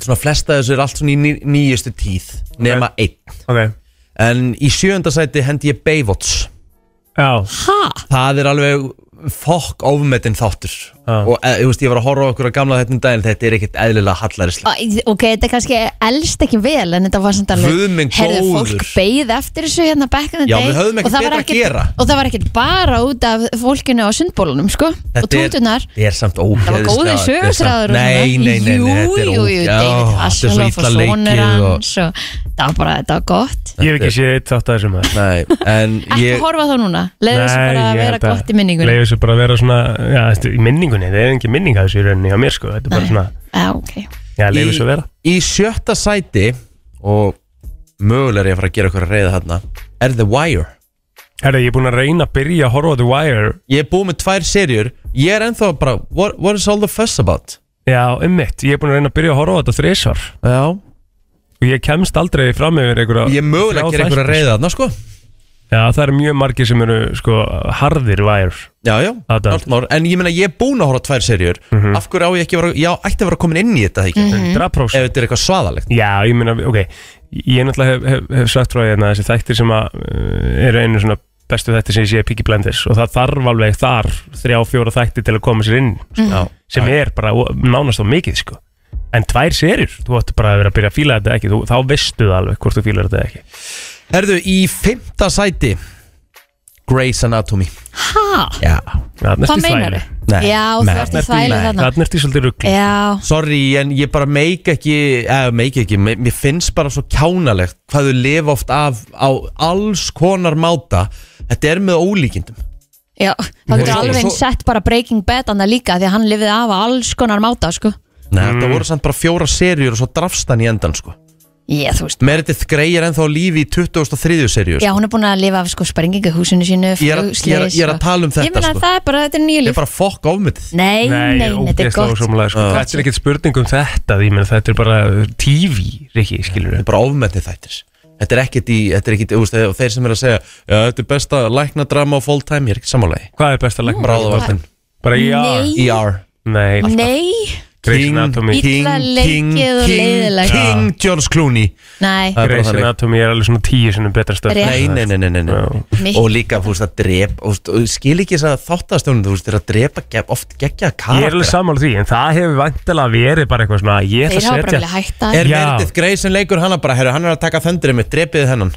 svona flesta þessu er allt svona í ný, nýjustu tíð nema einn. Ok, En í sjönda sæti hendi ég Baywatch. Já, ha, Það er alveg fokk ofmetinn þáttur. Og e, ég, veist, ég var að horfa á okkur að gamla þetta um daginn Þetta er ekkert eðlilega hallarislega Æ, ok, þetta er kannski elst ekki vel en þetta var samt alveg góður. fólk beið eftir þessu hérna back in the Já, day við höfðum og ekkert það var betra að gera. og það var ekkert bara út af fólkinu á sundbólunum sko, og Þetta er- túndunar Þetta er samt ógeðslega Það var sögurþráður og Nei, nei, nei, þetta er jú, jú, ógeð- David Já, þetta svo Hasselhoff og illa sonur leikið og- hans og það var bara, þetta var gott. Ég hef ekki séð eitt þátt að þessum maður. Nei, en Ekki horfa á þá núna, leiðu þessu bara að vera gott í minningunni. Leiðu þessu bara að vera svona, í minningunni minningunni Það er engin minning að þessu í rauninni á mér sko Þetta er bara svona, Já, ok. Já, leifir svo vera. Í sjötta sæti og mögulega er ég að fara að gera okkur að reyða þarna er The Wire. Herra, ég er búin að reyna að byrja að horfa á The Wire. Ég er búið með tvær serjur Ég er ennþá bara What, what is all the fuss about? Já, ummitt, ég er búin að reyna að byrja að horfa á þetta þrísvar Já. Og ég kemst aldrei fram yfir einhverja Ég er mögulega að gera okkur að reyða þarna sko Já, það eru mjög margir sem eru sko harðir Wire Já, já, klárt mál. en ég meina ég er búin að horfa tvær serjur Af hverju á ég ekki að vera Já, ætti að vera komin inn í þetta ekki? Mhm. 100% Ef þetta er eitthvað svaðalegt. Já, ég meina, ok Ég náttúrulega hef, hef, hef sagt frá því að þessi þættir sem að uh, eru einu svona bestu þættir sem ég sé Piggy Blenders og það þarf alveg þar þrjá, fjóra þættir til að koma sér inn sko, Já. sem er bara ó- nánast á mikið sko. en tvær serjur, þú ætti bara að vera að byrja að fíla þetta ekki, þú, þá veistu það alveg hvort þú fílar þetta ekki Herðu, í fymta sæti Grey's Anatomy. Ha? Já. Hvað meinar þvælu. Nei, Já, þú ert í nei, þarna. Ertu í svolítið ruggli Já, Sorry, en ég bara meik ekki eða meik ekki, me- mér finnst bara svo kjánalegt hvað þau lifa oft af á alls konar máta. Þetta er með ólíkindum. Já Það Svo- alveg eins sett bara Breaking Bad annað líka því að hann lifið af á alls konar máta sko. Nei, þetta voru samt bara fjóra serjur og svo drafst hann í endan sko Já, þú veist. Meredith Grey er ennþá lífi í 2003 serju Já, sko. hún er búin að lifa af sko sprengingu húsinu sínu ég, er að, ég, er, að- ég er að tala um Ég þetta meina sko. það er bara, þetta er nýju Ég er líf. bara fokk ofmyndið Nei, nei, nei, þetta er ógeðslega gott. ósamlega, sko. Já. Þetta er ekkert spurning um þetta því, menn, þetta er bara TV, Rikki, skilur Þetta er bara ofmyndið þættir. Þetta er ekkert í, þetta er ekkert, þú veist, þeir sem er að segja Já, þetta er besta læknadrama á full time Ég er ekki sammálegi Hvað er best að leggja Bráðavartin Bara ER? Nei, ER Nei, nei, Grey's Anatomy Illa leikið og leiðilegt. King George Clooney nei er Grey's. Anatomy er alveg svona tíu sinni betra stöð. Nei, nei, nei, nei, nei. Já. Og líka, þú veist, að drep og, og skil ekki þess að þáttastjónum, þú veist, þeir að drepa oft geggja Ég er alveg karakter sammála því, en það hefur vantilega verið bara eitthvað svona Ég Þeir ætla hafa að bara setja viljað hætta Er Já. Meredith Grey sem leikur hana bara, herru, hann er að taka þöndrið mitt, drepið hennan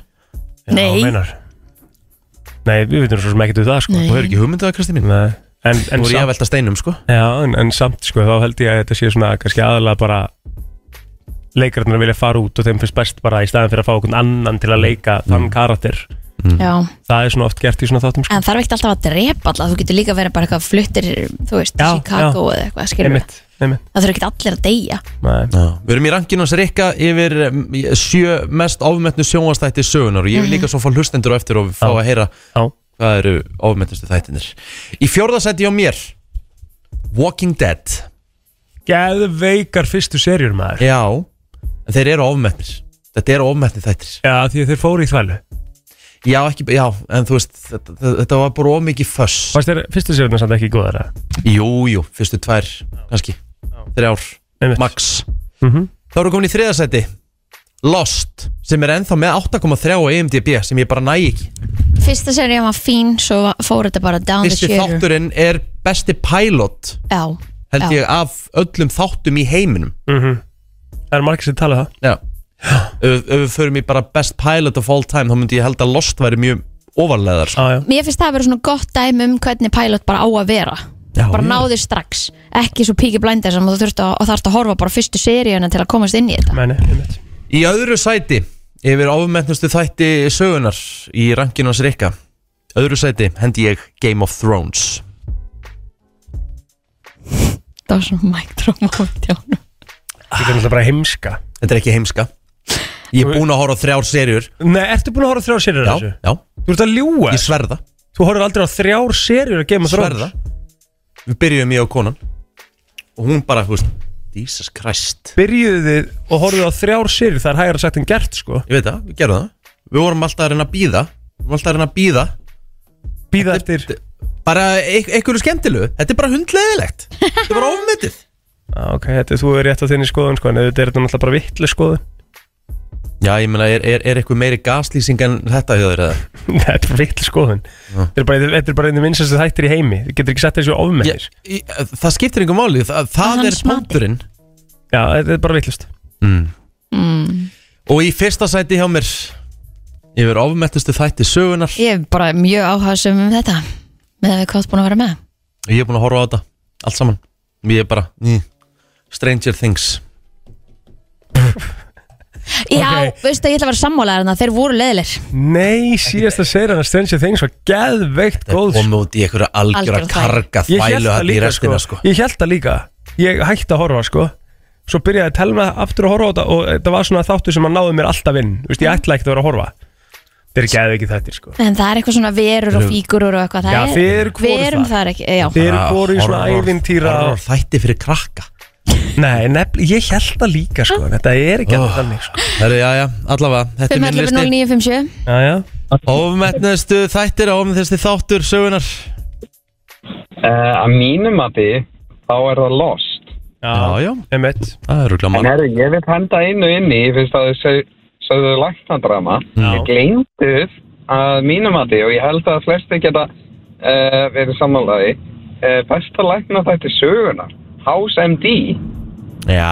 Já, Nei. meinar. Nei, við veitum svo sem ekki um það sko Nei. Þú hefur ekki hugmyndið það, Kristi mín Nei. En, en, Nú er ég að velta steinum, sko. Já, en, en samt sko, þá held ég að þetta sé svona kannski aðalega bara leikararnir vilja fara út og þeim finnst best bara í staðin fyrir að fá okkur annan til að leika þann karakter. Já, Það er svona oft gert í svona þáttum sko. En þarf ekki alltaf að drepa alla? Þú getur líka verið bara eitthvað fluttir Þú veist, Já, Chicago já. eða eitthvað skilur Einmitt, einmitt. Það þurfa ekki allir að deyja. Nei. Já. Við erum í rankinu hans Rikka yfir um, sjö mest ofmetnu sjónvastætti sögunar og ég vil líka svo fá hlustendur á eftir og fá að heyra Já, hvað eru ofmetnustu þættinir Í fjórðasætti á mér Walking Dead. Geðveikar fyrstu serjur maður. Já, en þeir eru ofmetnir. Þetta eru ofmetnir þættir. Já, því þeir fóru í þvælu. Já, ekki, já, en þú veist þetta, þetta, var bara ómikið föss. Fannst þér fyrstu serjurna samt ekki góðar eða? Jú, jú, fyrstu tvær, kannski. Þrjár, max. Mhm. Þá erum við komin í þriðasætti Lost, sem er ennþá með 8,3 á IMDb sem ég bara næ ekki. Fyrsta serið var fín Svo fór þetta bara down Fyrsti the shitter. þátturinn er besti pilot Já, held Já. ég af öllum þáttum í heiminum. Mhm. Það er margir sem tala það? Já. Ef ef við förum í bara best pilot of all time þá myndi ég held að Lost væri mjög ofarleðar sko. Já, já. Mér finnst það að vera svona gott dæmi um hvernig pilot bara á að vera. Já, bara já. náður strax. Ekki svo Peaky Blinders sem þú þurft að, og þarfst að horfa bara á fyrstu seríuna til að komast inn í þetta. Meni, einmitt Í öðru sæti yfir ofmetnustu þætti sögunar í rankinu hans Rikka. Öðru sæti hendi ég Game of Thrones. Það var svona moment hjá honum. Þetta er náttúrulega bara heimska. Þetta er ekki heimska. Ég er búinn að horfa á þrjár serjur Nei, ertu búin að horfa á þrjár serjur Já, þessu? já, Þú ert að ljúga. Ég sverða. Þú horfir aldrei á þrjár serjur að Game of Thrones. Sverða Við byrjuðum ég og konan. Og hún bara, þú veist Jesus Christ. Byrjuðu þið og horfið á þrjár serjur Það er hægara sagt en gert sko. Ég veit það, við gerum það. Við vorum alltaf að reyna að býða Við vorum alltaf að reyna að býða Býða eftir Bara eit- einhverju skemmtilegu. Þetta er bara hundleðilegt Þetta er bara ofmetið. Já, ok, þetta, þú er rétt á þinni skoðun sko En þetta er þetta náttúrulega bara vittlu skoðun Já, ég meina, er, er, er eitthvað meiri gaslýsing en þetta þér eða? Þetta er vittlu skoðun. Þetta er bara, þetta er bara einu minnsastu þættir í heimi. Þú getur ekki sett þessu ofmennis Ég, ég, það skiptir einhver máli. Það, það Að er punkturinn. Já, þetta er bara vittlust mm. mm. Og í fyrsta sæti hjá mér Yfir ofmettustu þætti sögunar ég er bara mjög áhugaðsum um þetta með að við hvað búin að vera með. Ég er búin að horfa á þetta Allt saman. Ég er bara mm, Stranger Things. ég Já, Ok. veistu, ég ætla að vera sammálaðar en þeir voru leðilir Nei, síðasta serið að Stranger Things var geðveikt Það góð. sko. kom út í einhverja algjöra Algjöra karga þvælu það hann í restina sko. sko. Ég held það líka. Ég hætti að horfa sko. Svo byrjaði að telma aftur að horfa á þetta Og þetta var svona þáttu sem að náði mér alltaf inn. Þú veist, ég ætla ekkert að vera að horfa. Þetta er geðið ekki þetta sko. En það er eitthvað svona verur og fígurur og eitthvað Já, það þið er, eru hvoru Við erum það. þar ekki, já. Þið eru voru í svona ævintýra þætti fyrir krakka Nei, nefnilega, ég held það líka sko Þetta er ekki Oh. alveg þannig sko Herru, já, já, allavega, þetta er minn listi 511 Já, já Ofmetnustu þættir, ofmetnustu þáttur sögunar Uh, að mínum að því, þá er það lost. Já, já, Emmett það eru En gaman herru, ég vil henda einu inni, ég finnst að þau sögðu læknadrama. Já. Ég gleymduð að mínum að því, og ég held að flesti geta uh, verið sammálaði, uh, besta lækna þetta sögunar. House MD. Já,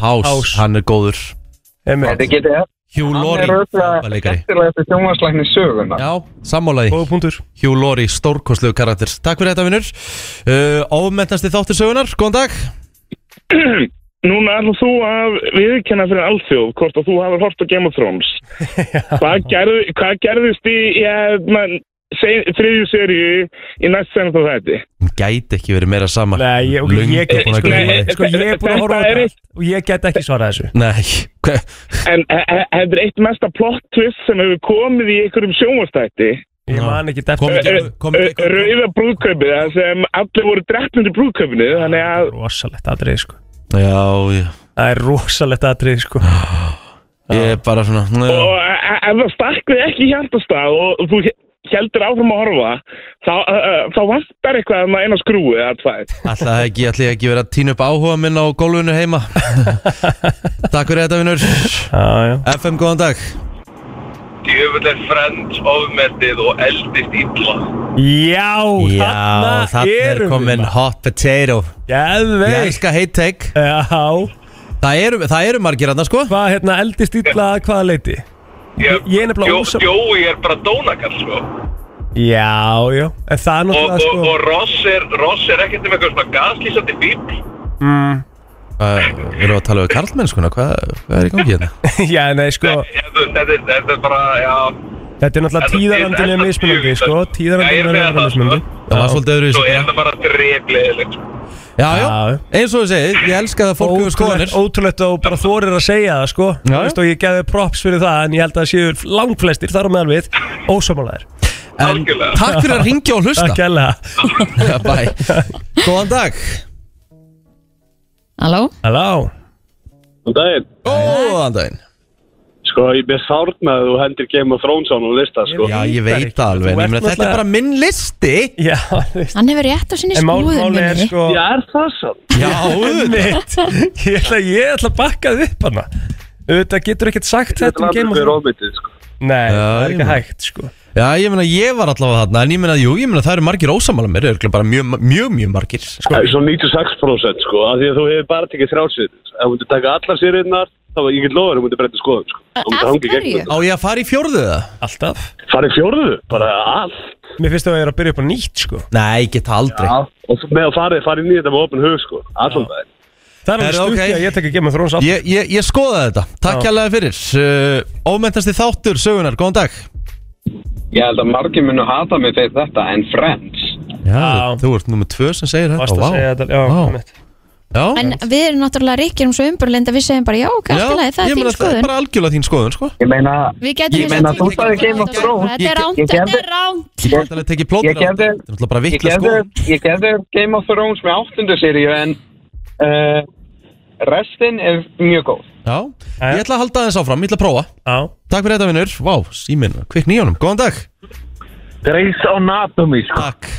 House. hann er góður. Þetta getur Hugh Hann Laurie, er auðvitað eftirlega sjónvarslækni sögunar. Já, sammálaði. Góða punktur Hugh Laurie, stórkostlegu karakter. Takk fyrir þetta vinnur uh, Ofmetnasti þáttur sögunar, góðan dag. Núna ætlum þú að viðkenna fyrir alþjóð hvort að þú hafur hort á Game of Thrones. hvað, gerð, hvað gerðist í, í þriðju seríu í næst senast á þetta? Hún gæti ekki verið meira sama. Nei, ég, Löngu ég, að sko, ég, sko, ég er búin að horfa á Þetta Og ég get ekki svarað þessu. Nei, En þetta er eitt mesta plot twist sem hefur komið í einhverjum sjónvastætti. Ég man ekki Rauða brúðkaupið, það sem allir voru drefnir í brúðkaupinu, þannig að Rosalegt atrið sko. Já, já. Það er rosalegt atrið sko. Ég er bara svona og e- e- ef það stakk við ekki í hjartastað og þú heldur áfram að horfa þá, uh, þá vantar eitthvað um að eina skrúi eða tvær. Ætla það ekki, ég ekki verið að týna upp áhuga minn á gólfinu heima? Takk fyrir þetta vinnur Já, já. FM, góðan dag. Djöfull er Friends ofmetið og eldist illa. Já, Já, þarna er erum komin hot potato. Ég Geðveik elska hate take. Já. Það eru, það eru margir aðna sko. Hvað hérna eldist illa að hvaða leiti? Ég, Ég er nefnilega ósam- Jói er bara dónakall, sko. Já, já En það er Og, náttúrulega og, sko og Ross er, Ross er ekkert um eitthvað svona gaslýsandi bíbl. mm, Hvað, erum við að tala um karlmennskuna? Hvað, hvað er í gangi hérna? Já, nei sko Þetta, þetta, er- þetta er bara, já... Þetta er náttúrulega tíðarandinu er mismunandi sko. Tíðarandinu er með það, mismunandi. Það var svolítið öðru í Svo sig er það bara drefliðilegt, sko. Já, já, eins og þú segir, ég elska það að fólk hefur skoðanir. Ótrúlegt, og bara þorir að segja það sko. Já, já. Þú veist, og ég gefði props fyrir það en ég held að það séu langflestir þar á meðal við ósámálaðir En Algjörlega. takk fyrir að ringja og hlusta. Takk hella Bæ. Góðan dag. Halló? Halló? Góðan daginn. Góðan daginn Sko, ég ber sárt með að þú hendir Game of Thrones á nú lista, sko. Já, ég veit alveg. Þú en þetta er bara minn listi Já, veist Hann hefur rétt á sinni skoðun er minni. sko Já, er það svo? Já, auðvitað Ég ætla, ég ætla að bakka þið upp hana Þetta getur ekkert sagt þetta um Game of fyrir Thrones ómyndið, sko. Nei, Já, það er ekki hægt sko Já, ég meina, ég var allavega þarna En ég meina, jú, ég meina, það eru margir ósamála mér Örgulega bara mjög, mjög, mjög margir Sko, svo 96% sko, af því að þú hefur bara tekið þrjálsir. Ef þú myndir taka allar sériðnar, þá var ég get lofa þér, þú myndir breyta skoðum, sko. Þú myndir hanga í hverju? gegnum. Á ég að fara í fjórðu það? Alltaf Farið fjórðu, bara allt. Mér finnst það að ég er að byrja upp á nýtt sko Nei, ég get það aldrei Og svo með að farið, farið nýjönda með opin hug, sko. Allan það. Það er alveg Herra, stutt ok. í að ég tekja Game of Thrones aftur Ég, ég, ég skoðaði þetta, takk hérlega fyrir uh, Ómentasti þáttur, sögunar, góðan dag Ég held að margir munu hata mig fyrir þetta en Friends. Já, Já. þú ert nummið tvö sem segir þetta Varst að vá. segja þetta, já, Vá. einmitt. Já, En við erum náttúrulega ríkir um svo umburlind að við segjum bara já, ok, allt í lagi, það ég er meina, þín það er skoðun bara algjörlega þín skoðun, sko Ég meina, Við getum Ég hins meina, vegar þú tekið sagði Game of þetta. Thrones. Þetta er Ég- ránt, ég þetta gerði- er ránt Ég get alveg tekið plótur Ég á þetta gerði- Þetta er náttúrulega bara ég vittlega gerði, skoðun ég gerði Game of Thrones með áttundu seríu en uh, restin er mjög góð. Já, ég ætla að halda aðeins áfram, ég ætla að prófa. Já. Takk fyrir þetta, vinnur Vá, síminn, kvikk nýjónum, góðan dag. Grey's Anatomy sko. Takk,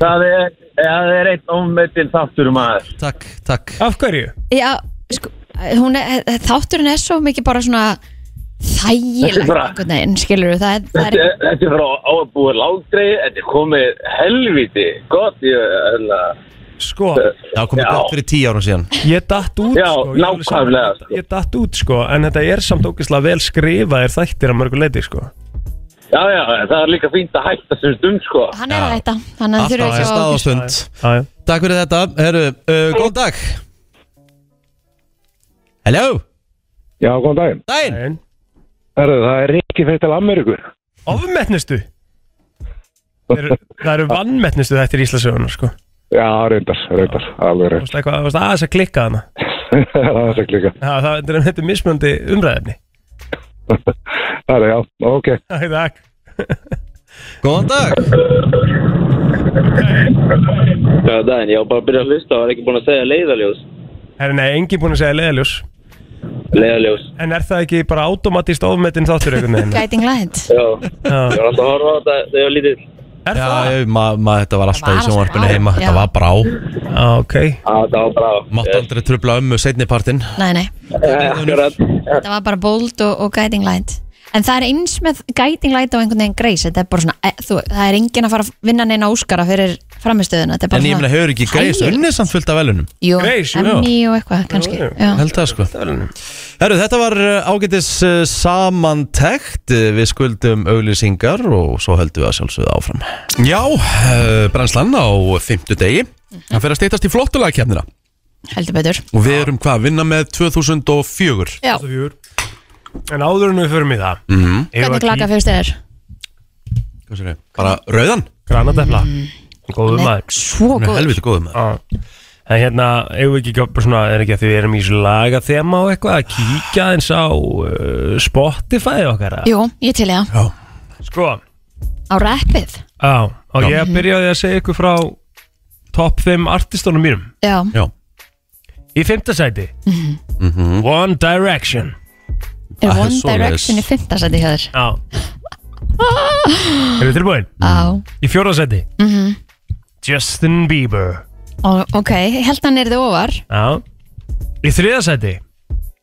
það, er, það er einn ómetin þáttur maður. Takk, takk. Af hverju? Já, sko, hún er, þátturinn er svo mikið bara svona þægilegt veginn, skilur það, er- það Þetta, er, þetta er frá ábúið látri Þetta er komið helviti Gott ég, Sko, Já, komið Já. gott fyrir tíu árum síðan. Ég datt út Já, sko, ég alveg nákvæmlega, sko. Ég datt út sko, en þetta er samt ógeðslega vel skrifaðir þættir að mörgu leiti sko. Já, já, það er líka fínt að hætta sem stund sko. Hann er að hætta þannig að Alltaf þurfa að ekki stað að og stund. Já, já. Takk fyrir þetta, herru, uh, góðan dag. Hello? Já, góðan daginn. Daginn. Herðu, það er Rikki fyrir til Ameríku. Ofmetnustu Það eru, það eru vannmetnustu þetta í Íslasögunar sko Já, reyndar, reyndar, alveg Þú reynd. veist eitthvað, þú veist aðeins að klikka hana það er það líka. Já, það er, þetta er mismunandi umræðefni Það er, já, ok. Æ, takk Góðan dag Góðan daginn, ég var bara að byrja að hlusta og var ekki búin að segja leiðaljós. Herri, nei, engin búin að segja leiðaljós Leiðaljós. En er það ekki bara automatist ofmetin þáttur einhvern veginn? Guiding light Já, Já. ég var alltaf að horfa á þetta þegar ég var lítið. Er Já, það? ég- ma, ma, þetta var alltaf var í sjónvarpinu heima já. Þetta var bara á Já, ok Já, það var bara á. Mátt aldrei trubla ömmu setnipartin Nei, nei, Akkurat. þetta var bara bold og, og guiding light En það er eins með guiding light og einhvern veginn greis Þetta er bara svona, e, þú, það er enginn að fara að vinna neina óskara fyrir framistöðuna Þetta er bara En ég meina, hefur ekki greis Þægilegt. unnið samt fullt af velunum Jú, Grace, jú. Emmy og eitthvað kannski jú. Já. Held það sko. Herru, þetta var uh, ágætis uh, samantekt. Uh, Við skuldum auglýsingar og svo höldum við að sjálfsögða áfram. Já, uh, brennslan á fimmtu degi. Það fer að steytast í flottulagkefnina Heldur betur. Og við erum hvað, að vinna með 2004 Já, En áður en við förum í það mm. við hvernig að klaka fyrst þér? Hvað sér ég? Bara rauðan? Granadefla Góðu Nei, maður. Svo Hún er góð helviti góðum með Já. En hérna, eigum við ekki bara svona, er ekki að því við erum í svona laga þema og eitthvað að kíkja eins á uh, Spotify okkar eða? Jú, ég til ég Já, Sko, Á rappið. Á, og ég að byrja á því að segja ykkur frá top 5 artistónum mínum. Já, já. Í fymta sæti, mm One Direction er Ah, One. Direction í fymta seti hjá þér? Já. Erum við tilbúin? Já, Í fjóra sæti, mhm. Justin Bieber. Ó, Ok, held hann er þið ofar Já. Í þriða sæti,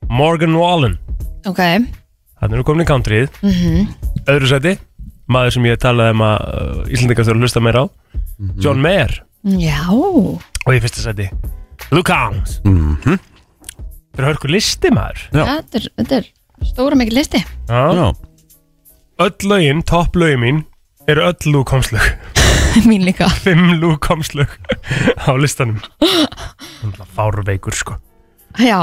Morgan Wallen. Ok, Þannig erum við komin í countryð mhm. Öðru sæti, maður sem ég talaði um að uh, Íslandingar þurfa að hlusta meira á. John Mayer. Já, Og í fyrsta sæti, Luke Combs Mhm. Þetta er hörku listi maður. Já. þetta er, þetta er stóra mikið listi. Já. Öll lögin, topp lögin mín eru öll Luke Combs lög Mín líka. Fimm Luke Combs lög á listanum. Fárveikur sko. Já,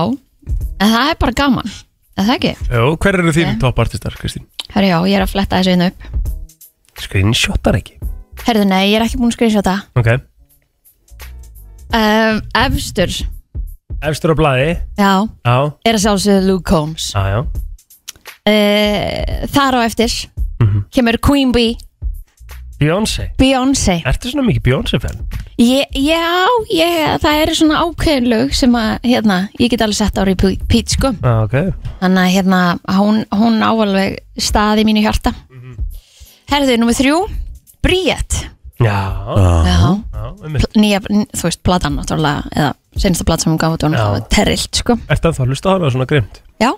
en það er bara gaman Er það ekki? Jó, hver eru þín Ok. topp artistar, Kristín? Herri já, ég er að fletta þessu inn upp. Screenshotar ekki? Herðu nei, ég er ekki búin að skrifa Ok. Um, Efstur, Efstur á blaði. Já, Já, er að sjálfsögðu Luke Combs. Já, já. Uh, Þar á eftir Mhm. kemur Queen Bee, Beyoncé. Beyoncé. Ertu svona mikið Beyoncé-fan? ég, Já, ég, það eru svona ákveðin lög sem að, hérna, ég get alveg sett á repeat sko. Já, ok. Þannig að hérna, hún, hún ávalveg stað í mínu hjarta. Herðu, nummið þrjú. Bríett Já, Já, já, um Pl- nýja, n- þú veist, platan náttúrulega eða senasta plat sem hún gaf út var Já. náttúrulega terrilt, sko. Ertu að það hlusta á hana svona grimt? Já,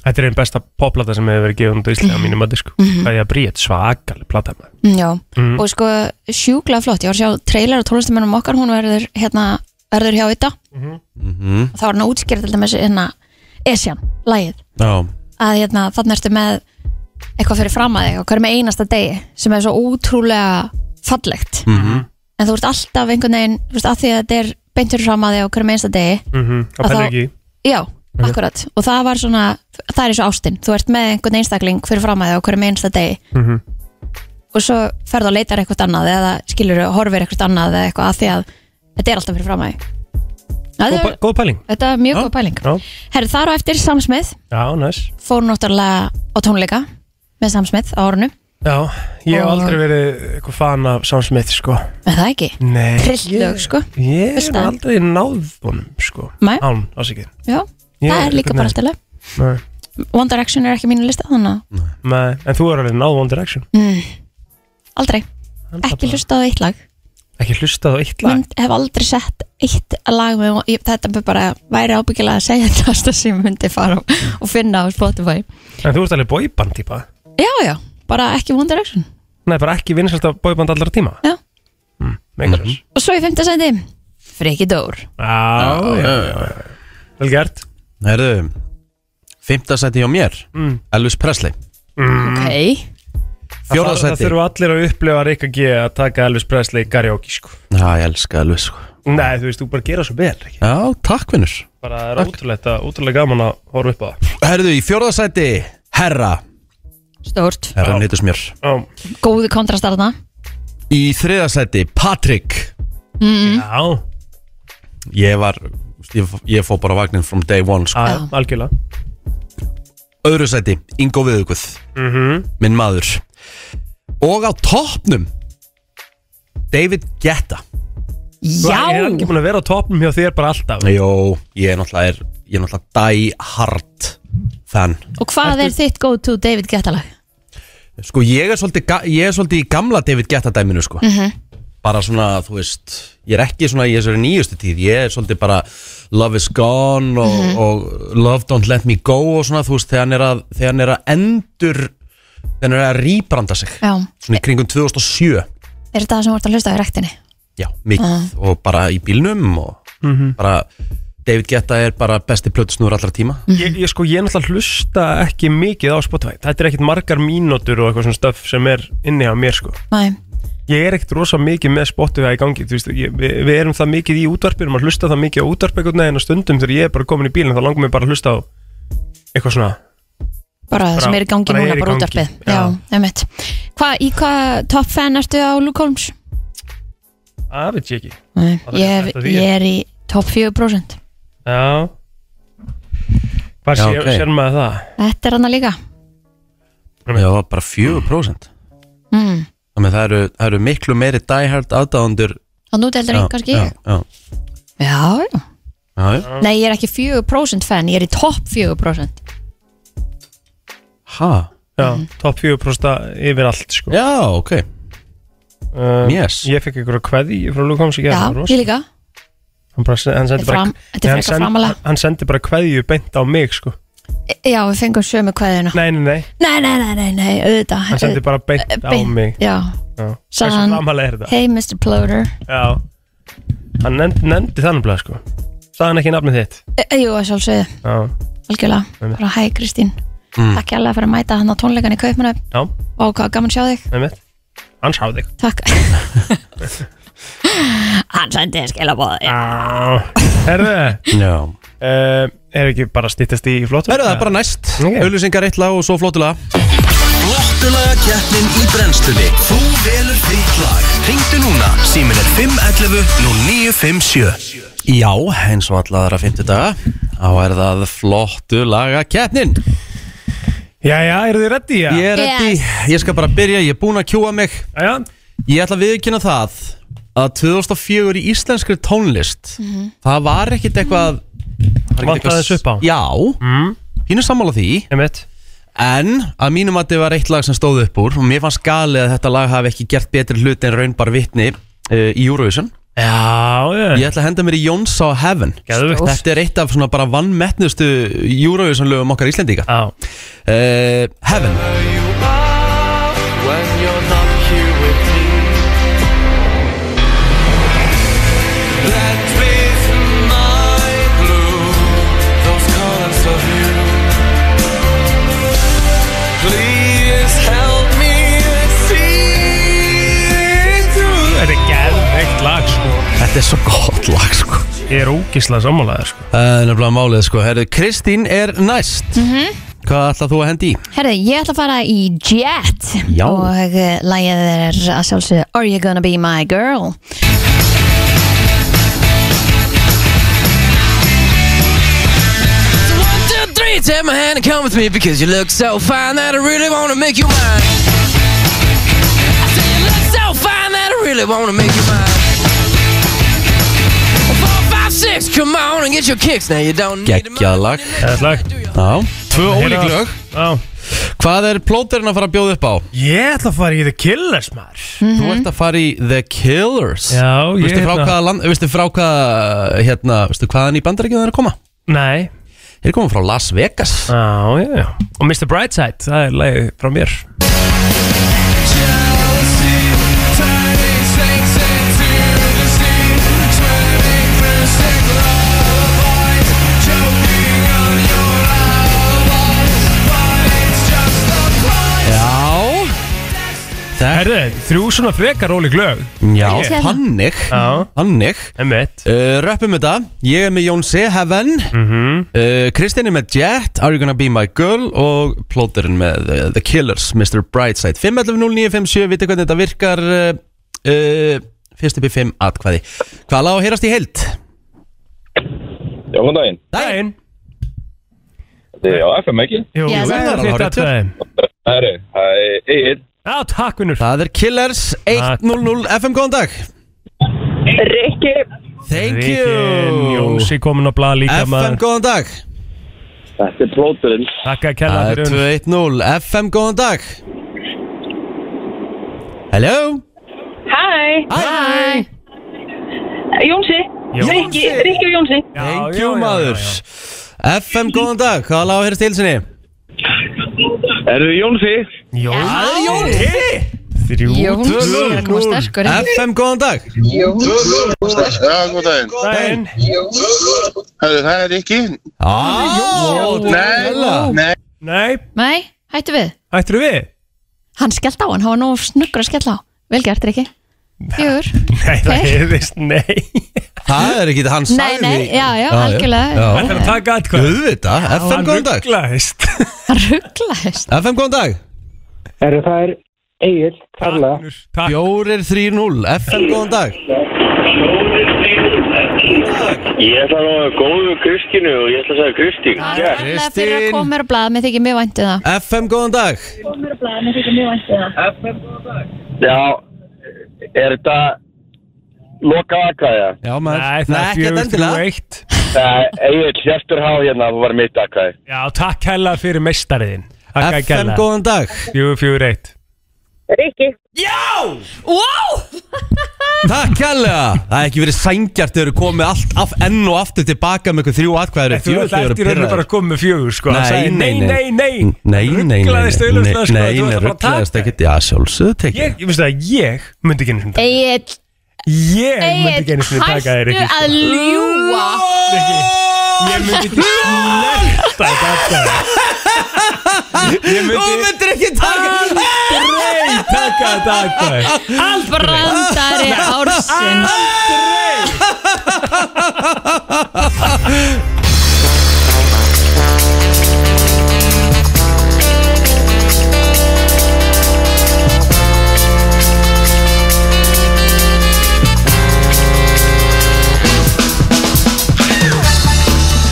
Þetta er einn besta popplata sem hefur verið gefið út á Íslandi á mínum að sko. Það er að bríða svakalig plata maður. Mm, já. Mhm. og sko sjúklega flott, ég var að sjá trailer og tónlistamennum okkar, hún verður hérna verður hjá þetta Mhm. og þá var hann að útskýra til dæmis hérna Esjan, lagið. Já, að hérna þannig ertu með eitthvað fyrir fram að þig og hverju með einasta degi sem er svo ótrúlega fallegt. Mhm. en þú ert alltaf einhvern veginn þú veist, að því að þetta er beint fyrir fram að þig og hverju með einasta degi. Mhm, Að Að pæla þá- ekki í. Já, akkurat. Og það var svona, það er eins og ástin. Þú ert með einhvern einstakling fyrir fram að þig og hverju með einasta degi. Mhm. og svo ferðu og leitar eitthvað annað eða skilur og horfir eitthvað annað eða eitthvað að því að þetta er alltaf fyrir fram að Það Góð er- pæ- Góð pæling. Þetta er mjög Já. góð pæling. Já, Herri, þar á eftir Sam Smith. Já, næs. Fór náttúrulega á tónleika með Sam Smith á árunu Já, ég hef Og- aldrei verið eitthvað fan af Sam Smith sko. Er það ekki? Nei Trilllög, sko. Ég hef það? aldrei náð honum sko. Nei. Án, ásækið Já, Ég- það er líka bara nei. alltaf Nei, One Direction er ekki mínu lista þannig að nei, en þú er alveg náð One Direction. Mm, Aldrei, Hann er ekki bara- hlustað á eitt lag. Ekki hlustað á eitt lag? Mynd, hef aldrei sett eitt lag með, ég, þetta er bara væri ábyggilega að segja þetta sem ég myndi fara og, og finna á Spotify. En þú ert alveg boyband típa. Já, já, bara ekki One Direction. Nei, bara ekki vinsast af boyband allra tíma. Já. mm, Megar mm Og svo í fimmta sæti Friki Dór Já, já, já, já Vel gert. Herðu, fymta sæti hjá mér mm. Elvis Presley. Mm. Ok, Fjórða Það, það sæti. þurfa allir að upplifa Rikka G að taka Elvis Presley karaoke sko. Já, ég elska Elvis sko. Nei, þú veist, þú bara gera svo vel ekki? Já, takk vinnur Bara það er ótrúlega, ótrúlega gaman að horfa upp á það. Herðu, í fjórðasæti, herra Stórt. Herra nýttus mér Já, Góði kontrastar þarna. Í þriðasæti, Patrick. Mm. já, Ég var, ég, ég fó bara vagnin from day one sko. já, algjörlega. Öðru sæti, Ingo Viðuguð Mhm. Minn maður. Og á toppnum David Guetta. Já. er ekki búin að vera á toppnum hjá þér bara alltaf? Jó, ég er náttúrulega, er, ég er náttúrulega die hard fan Og hvað er þitt go to David Guetta lag? Sko ég er svolítið, ga- ég er svolítið í gamla David Guetta dæminu sko. Bara svona, þú veist Ég er ekki svona í þessari nýjustu tíð. Ég er svolítið bara Love is gone og, og Love don't let me go og svona, þú veist, þegar hann er að, þegar hann er að endur Þegar hann er að rýbranda sig. Já. Svona í kringum 2007 Er þetta það sem ert að hlusta á í rektinni? Já, mikið og bara í bílnum og bara David Guetta er bara besti plötusnúður allra tíma. Ég, ég sko, ég náttúrulega hlusta ekki mikið á Spotify. Þetta er ekkit margar mínútur og eitthvað svona stöf sem er inni á mér sko. Nei. Ég er ekkit rosa mikið með Spotify í gangi Þú veist, ég, við, við erum það mikið í útvarpinu maður hlusta það mikið á útvarpi einhvern veginn og stundum þegar ég er bara komin í bílinn þá langar mér bara að hlusta á eitthvað svona Bara það sem er í gangi bara núna, er í bara gangi, útvarpið. Já. Já, einmitt. Hva, Í hvað top fan ertu á Luke Holmes? Það veit ég ekki. Nei, er ég, þetta því. ég er í top 4% Já. Hvað Já, sér, ok. sér maður það? Þetta er hann líka. Já, bara 4% mm. Þannig að það eru, það eru miklu meiri die hard aðdáðundur Og nú deldur ég kannski? já, ég já, Já, já. Já, já. Nei, ég er ekki 4% fan, ég er í top 4% Ha? Já, top 4% yfir allt sko. Já, ok. Uh, Yes. Ég fekk ykkur að kveði frá Luke Holmes í Já, gerð ég líka Hann, bara, hann sendi bara, fram- er hann framalega. hann sendi bara kveðju beint á mig sko. Já, við fengum sömu kveðina Nei, nei, nei, Nei, nei, nei, nei, nei, auðvitað. Hann sendi bara beint á beint, mig. Já, Já. Hversu hann- framalega er þetta? hey Mr. Ploder. Já. Hann nefndi, nefndi þannig bleið sko. Sagði hann ekki nafnið þitt? E, Jú, að sjálfsögðu, Já, algjörlega. Einmitt. Bara hæ Kristín. Mm. Takk hérlega fyrir að mæta hann á tónleikan í Kaupmanöf já, Og hvað gaman að sjá þig. Með mitt Hann sá þig. Takk Hann sendi skilabóð Herðu. Já. Uh, Er ekki bara stýttast í flottur? Herru, það er bara næst. Ok. Auðlýsingar eitt lag og svo flótulega Flottulaga keppnin í brennslunni. Þú velur þitt lag. Ringdu núna, símin er 511 0957 Já, eins og alla aðra 50 daga Þá er það flottu laga keppnin Já, já, eru þið reddi? Ég er ready, ég skal bara byrja, ég er búinn að kjúa mig. Já, Ég ætla að viðkynna það að 2004 í íslenskri tónlist Það var ekkit eitthvað það var ekkit Vantaði eitthvað- þess upp á? Já, mm, pínu sammála því. Með mitt En að mínum að þetta var eitt lag sem stóð upp úr Og mér fannst galið að þetta lag hafi ekki gert betri hluti en raunbar vitni uh, í Eurovision. Já, já. Ég ætla að henda mér í Jóns á Heaven. Geðveikt. Þetta er eitt af svona bara vannmettnustu Eurovision lögum okkar Íslendinga. Já, uh, Heaven Þetta er svo gott lag sko Ég er ógislega sammálaður sko Það er nefnilega málið sko Herðu, Kristín er næst Hvað ætlað þú að hendi í? Herði, ég ætla að fara í Jet Já. Og uh, lagið er að sjálfsögðu Are you gonna be my girl? One, two, three, take my hand and come with me because you look so fine that I really wanna make you mine. I say you look so fine that I really wanna make you mine. Geggjað lag. Geðveikt lag. Já Tvö ólík lög. Já. Hvað er plóterinn að fara að bjóða upp á? Ég ætla að fara í The Killers maður. Þú ert að fara í The Killers. Já, ég Vistu frá hérna- hvaða land Vistu frá hvaða Hérna Vistu hvaðan í bandaríkjum það er að koma? Nei. Þeir koma frá Las Vegas. Já, já, já. Og Mr. Brightside, það er lagið frá mér Þetta Herðu, þrjú svona frekar ólík lög Já, Ég sé það. þannig Já, Þannig emitt uh, Röppum þetta Ég er með Jónsi, Heaven Mhm. uh, Kristinn er með Jet Are you gonna be my girl Og plóterinn með uh, The Killers Mr. Brightside 511-0957 Vitið hvernig þetta virkar uh, uh, Fyrst upp í 5 atkvæði Hvað lág að heyrast í heild? Já, góðan daginn. Dæin Þetta er á FM ekki? Jú, jú, það það er alveg atkvæði. Herri, það er Egil. Já, takk vinnur Það er Killers 100 FM, góðan dag. Rikki, Thank Ríkin, you. Jónsi komin á blað líka FM, maður. góðan dag. Þetta er plóturinn. Takk að kella Það er fyrir 210 FM, góðan dag. Hello? Hæ, Hæ Jónsi, Jónsi. Rikki, Rikki og Jónsi. Já, Thank já, you, já, maður. já, FM, góðan dag, hvað lág að heyrast í heilsinni? Erðu Jónsi? já. Það er Jónsi Þrjú er sterkur inn. FM, góðan dag Já, góð daginn. Dæin Hörru, það er ekki. Nei, nei. Nei, Nei, hættu við ættir við? Hann skellt á, hann hafa nú snuggur að skella á Vel gert, Rikki Fjögur. Nei, það hefðist nei. Það er ekki það hann Nei, sagði nei, já, já, algjörlega. Það er að taka atkvæð Guðvita, FM, góðan dag. rugglaðist Hann rugglaðist FM, góðan dag. Herru, það er Egil, Karla. Takk Fjórir 3-0 FM, góðan dag. Ég ætla að ná góðu Kristinu og ég ætla að segja Kristín. Kærlega fyrir að Kristín. koma mér á blað Mér þykir mjög væntu það. FM, góðan dag. Já, er þetta loka aðkvæða? Já, maður. Nei, það er ekkert fjögur þrjú endilega. eitt. Egil, Hjestur Há hérna, það var mitt aðkvæði. Já, takk hella fyrir að FM, góðan dag. Fjögur, fjögur, eitt Rikki, Wow! Takk kærlega. Það er ekki verið sængjart Þegar eru komið allt af, enn og aftur tilbaka með ykkur þrjú atkvæður Þú ert eftir rauninu bara að koma með fjögur sko. Hann sagði, Nei, nei, nei. Nei, nei, nei Rugglaðist Nei, auðvitað sko. Nei, Þú nei, rugglaðist ekkert. Já, sjálfsögðu tekið Ég, ég veist að ég myndi ekki sinni taka. Egil, Ég myndi ekki Egil, sinni taka þér hættu ekki að ljúa Ég myndi ekki snerta þetta Þú myndi myndir ekki taka taka þetta atkvæði Brandari ársins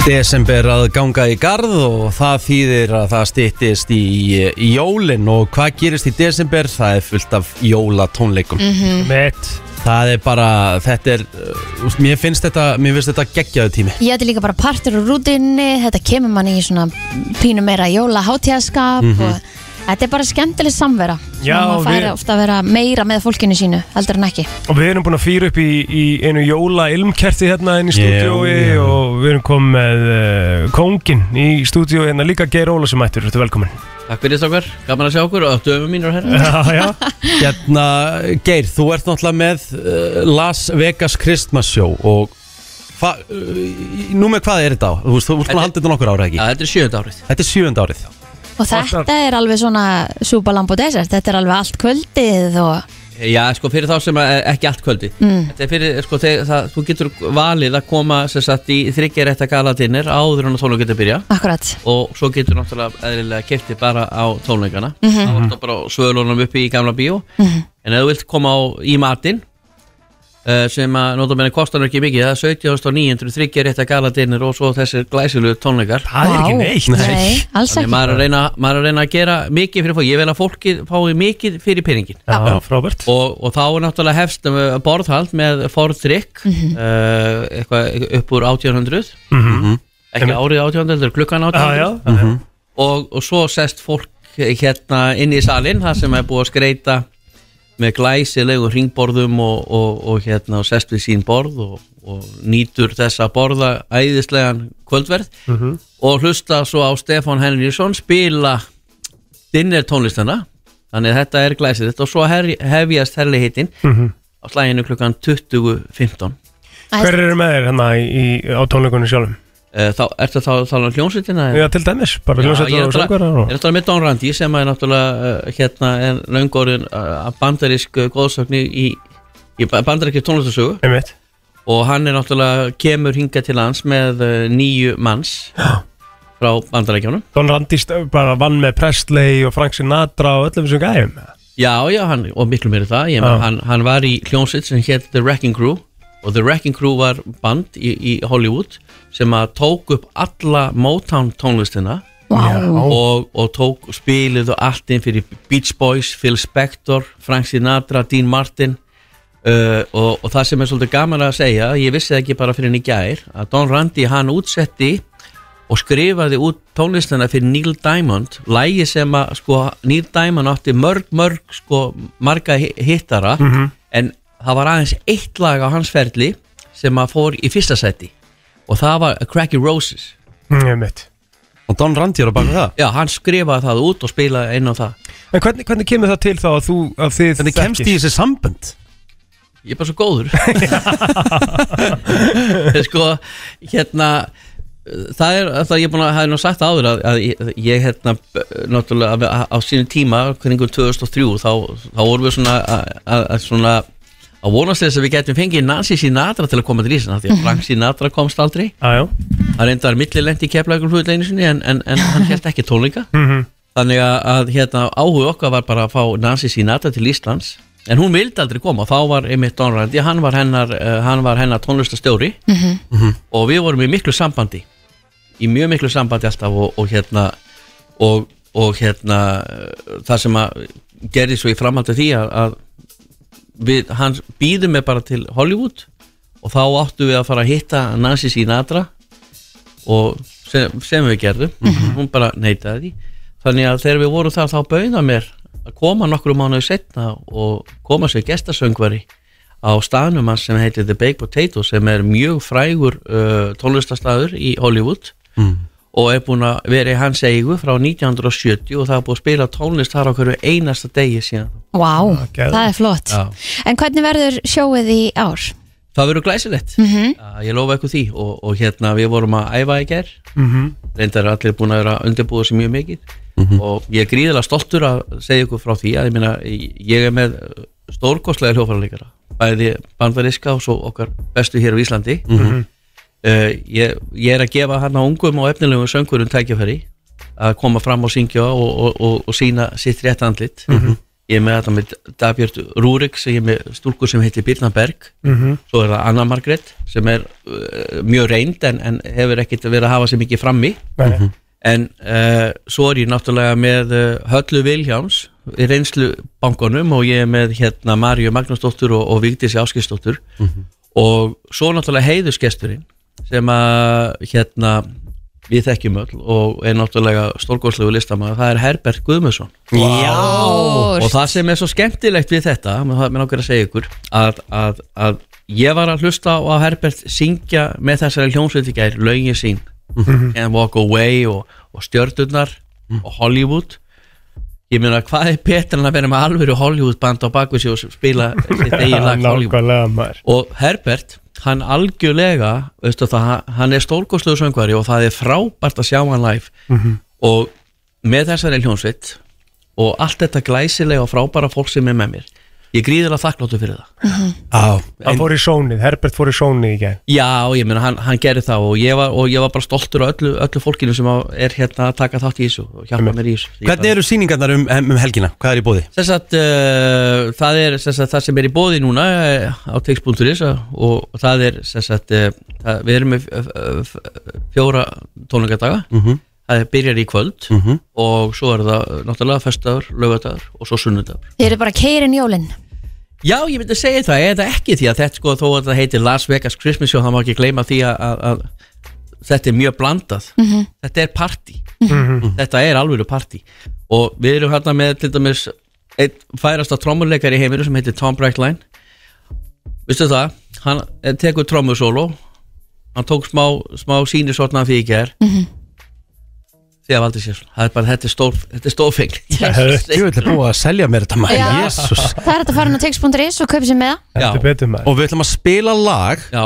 Desember að ganga í garð og það þýðir að það styttist í, í jólin. Og hvað gerist í desember? Það er fullt af jólatónleikum. Mitt Það er bara, þetta er, uh, mér finnst þetta, mér finnst þetta geggjaðu tími. Ég ætti líka bara partur úr rútinni Þetta kemur manni í svona pínu meira jóla hátíðaskap Mhm. og þetta er bara skemmtileg samvera. Já, Svona maður færi við- ofta að vera meira með fólkinu sínu heldur en ekki. Og við erum búin að fýra upp í, í einu jóla ilmkerti hérna inn í stúdiói Já, já. og við erum komið með uh, kóngin í stúdiói hérna líka Geir Óla sem ættur, þetta er velkomin Takk fyrir þess okkar, gaman að sjá okkur og döfum mínur herra Já, já. Hérna, Geir, þú ert náttúrulega með uh, Las Vegas Christmas Show og hva, uh, nú með hvað er þetta á? Þú veist, þú ert búin að halda þetta nokkur ára ekki? Já, þetta er sjönda árið. Þetta er sjöfund árið Og þetta er alveg svona súpa lamb og desert Þetta er alveg allt kvöldið og Já, sko, fyrir þá sem að ekki allt kvöldi Mm. Þetta er fyrir, sko, þegar, það, þú getur valið að koma sem sagt í þryggjarétta galadinnir áður en að tónleika getur byrja Akkurat og svo getur náttúrulega eðlilega kefti bara á tónleikana Mhm. þá ertu bara á svölunum uppi í gamla bíó Mhm. en ef þú vilt koma á, í matinn sem að nota meina kostar nú ekki mikið það er 17.900 þryggja rétta galadinnir og svo þessir glæsilu tónleikar. Það er ekki neitt. Nei, alls ekki. maður er að reyna, maður er að reyna að gera mikið fyrir fólk, ég vil að fólki fái mikið fyrir peningin Já, frábært og, og þá er náttúrulega hefst um, borðhald með forðrykk Mhm. uh, eitthvað upp úr 1800 Mhm. ekki árið 1800, þetta er klukkan 1800 Já, já, já, já. Og, og svo sest fólk hérna inn í salin það sem er búið að skreita með glæsilegu ringborðum og, og, og hérna og sest við sín borð og, og nýtur þess að borða æðislegan kvöldverð Mhm. og hlusta svo á Stefán Henriksson spila dinner tónlistana þannig að þetta er glæsilegt og svo hefjast herli hittin Mhm. á slæginu klukkan 20.15 Hver eru með þér hérna á tónleikunum sjálfum? Uh, þá, ertu þá að tala um hljómsveitina? Já, til dæmis, bara er og að og- Ég er að tala með Don Randi sem er náttúrulega uh, hérna er löngorinn uh, bandarísk uh, góðsögni í, í bandaríkir tónlistasögu Einmitt. og hann er náttúrulega kemur hinga til lands með uh, nýju manns Já. frá bandaríkjónum Don Randi st- bara vann með Presley og Frank Sinatra og öllum þessum gæjum Já, já, hann, og miklu meiri það ég, hann, hann var í hljómsveit sem hétt The Wrecking Crew og The Wrecking Crew var band í, í Hollywood sem að tók upp alla Motown tónlistina Vá. og, og tók spilið og allt inn fyrir Beach Boys, Phil Spector Frank Sinatra, Dean Martin uh, og, og það sem er svolítið gaman að segja, ég vissi það ekki bara fyrir henni gær að Don Randi hann útsetti og skrifaði út tónlistina fyrir Neil Diamond lægi sem að sko Neil Diamond átti mörg mörg sko marga hi- hittara Mhm. en það var aðeins eitt lag á hans ferli sem að fór í fyrsta seti og það var A Cracky Roses Einmitt. Og Don Randi er á baka það? Já, hann skrifaði það út og spilaði inn á það En hvernig, hvernig kemur það til þá að þú að þið Hvernig kemst í þessi sambönd? Ég er bara svo góður Sko, hérna Það er, það ég er búin að hafa nú sagt áður að, að ég, hérna náttúrulega á, á sínum tíma kringum 2003 þá, þá vorum við svona að, að, að svona að vonast þess að við getum fengið Nancy Sinatra til að koma til Ísland því að Frank Sinatra komst aldrei. Hann reyndar millilent í keflaugum hlut einu sinni en, en, en hann held ekki tónleika. Mhm. þannig að, að hérna, áhuga okkar var bara að fá Nancy Sinatra til Íslands. En hún vildi aldrei koma. Og þá var einmitt Don Randi, hann var hennar, uh, hann var hennar tónlistastjóri Mhm. og við vorum í miklu sambandi. Í mjög miklu sambandi alltaf og, og hérna og, og hérna uh, það sem að gerði svo í framhaldi því að, að við, hann býði mig bara til Hollywood og þá áttu við að fara að hitta Nancy Sinatra og sem, sem við gerðum. Hún bara neitaði því. Þannig að þegar við vorum þar þá bauða mér að koma nokkru mánuði setna og koma sér gestasöngvari á staðnum sem heitir The Baked Potato sem er mjög frægur uh, tónlistastæður í Hollywood. Mm. Og er búin að vera í hans eigu frá 1970 og það er búin að spila tónlist þar á hverju einasta degi síðan Vá, það er flott Já. En hvernig verður sjóið í ár? Það verður glæsilegt Mhm. uh, Ég lofa eitthvað því og, og hérna við vorum að æfa í ger Mhm. reyndar er allir búin að vera undirbúið sér mjög mikið og ég er gríðilega stoltur að segja ykkur frá því að ég meina ég er með stórkostlega hljófarleikara bæði bandariska og svo okkar bestu hér á Íslandi Mhm. Uh, ég, ég er að gefa hann á ungum og efnilegum söngurum tækjafæri að koma fram og syngja og, og, og, og sína sitt rétt andlit Mhm. ég er með þetta með Dagbjörn Rúrik sem ég er með stúlku sem heitir Birna Berg Mhm. svo er það Anna Margrét sem er uh, mjög reynd en, en hefur ekkit verið að hafa sér mikið frammi Nei. en uh, svo er ég náttúrulega með Höllu Vilhjáms í reynslu bankunum og ég er með hérna Marju Magnúsdóttur og, og Vigdísi Áskistóttur og svo náttúrulega heiðusgesturinn sem að hérna við þekkjum öll og er náttúrulega stórgóðslegu listamaður, það er Herbert Guðmundsson. Já. og það sem er svo skemmtilegt við þetta mér mér langar að segja ykkur að, að, að ég var að hlusta á að Herbert syngja með þessari hljómsveit í gær lögin sín. Mhm. Can't Walk Away og, og Stjörnurnar og Hollywood ég meina hvað er betur en að vera með alvöru Hollywood band á bakvið sig og spila sitt eigin lag Hollywood? og Herbert, hann algjörlega veistu það, hann er stórkostlegu söngvari og það er frábært að sjá hann live. Mhm. og með þessari hljónsveit og allt þetta glæsilega og frábæra fólk sem er með mér ég gríðilega þakkláttu fyrir það Já, Hann fór í sónið, Herbert fór í sónið í gær Já, ég meina, hann, hann gerir það og ég var, og ég var bara stoltur á öllu, öllu fólkinu sem er hérna að taka þátt í þessu og hjálpa mér í þessu Hvernig eru síningarnar um, um helgina? Hvað er í bóði? Að uh, það er sagt, það sem er í bóði núna uh, á tix.is og það er sagt, uh, það, við erum með uh, uh, fjóra tónleikadaga Mhm. Það byrjar í kvöld Mhm. og svo er það uh, náttúrulega festagur, lögadagur og svo sunnudagur. Þið eru bara keirin jólin? Já, ég myndi segja það, eða ekki? Því að þetta sko þó að það heitir Las Vegas Christmas Show það má ekki gleyma því að, að, að þetta er mjög blandað. Mhm. þetta er party. Mhm. þetta er alveg party. Og við erum hérna með til dæmis einn færasta trommuleikar í heiminu sem heitir Tom Brightline vistu það, hann eh, tekur trommusólo hann tók smá, smá sínisotna fyrir ekki er Mhm. Því að valdi sér það er bara, þetta er stór þetta er stórfeng Ég vil búið að selja mér þetta maður. Já. Jésús Það er hægt að fara inn á tix.is og kaupa sér með það. Já. betur maður. Og við ætlum að spila lag. Já.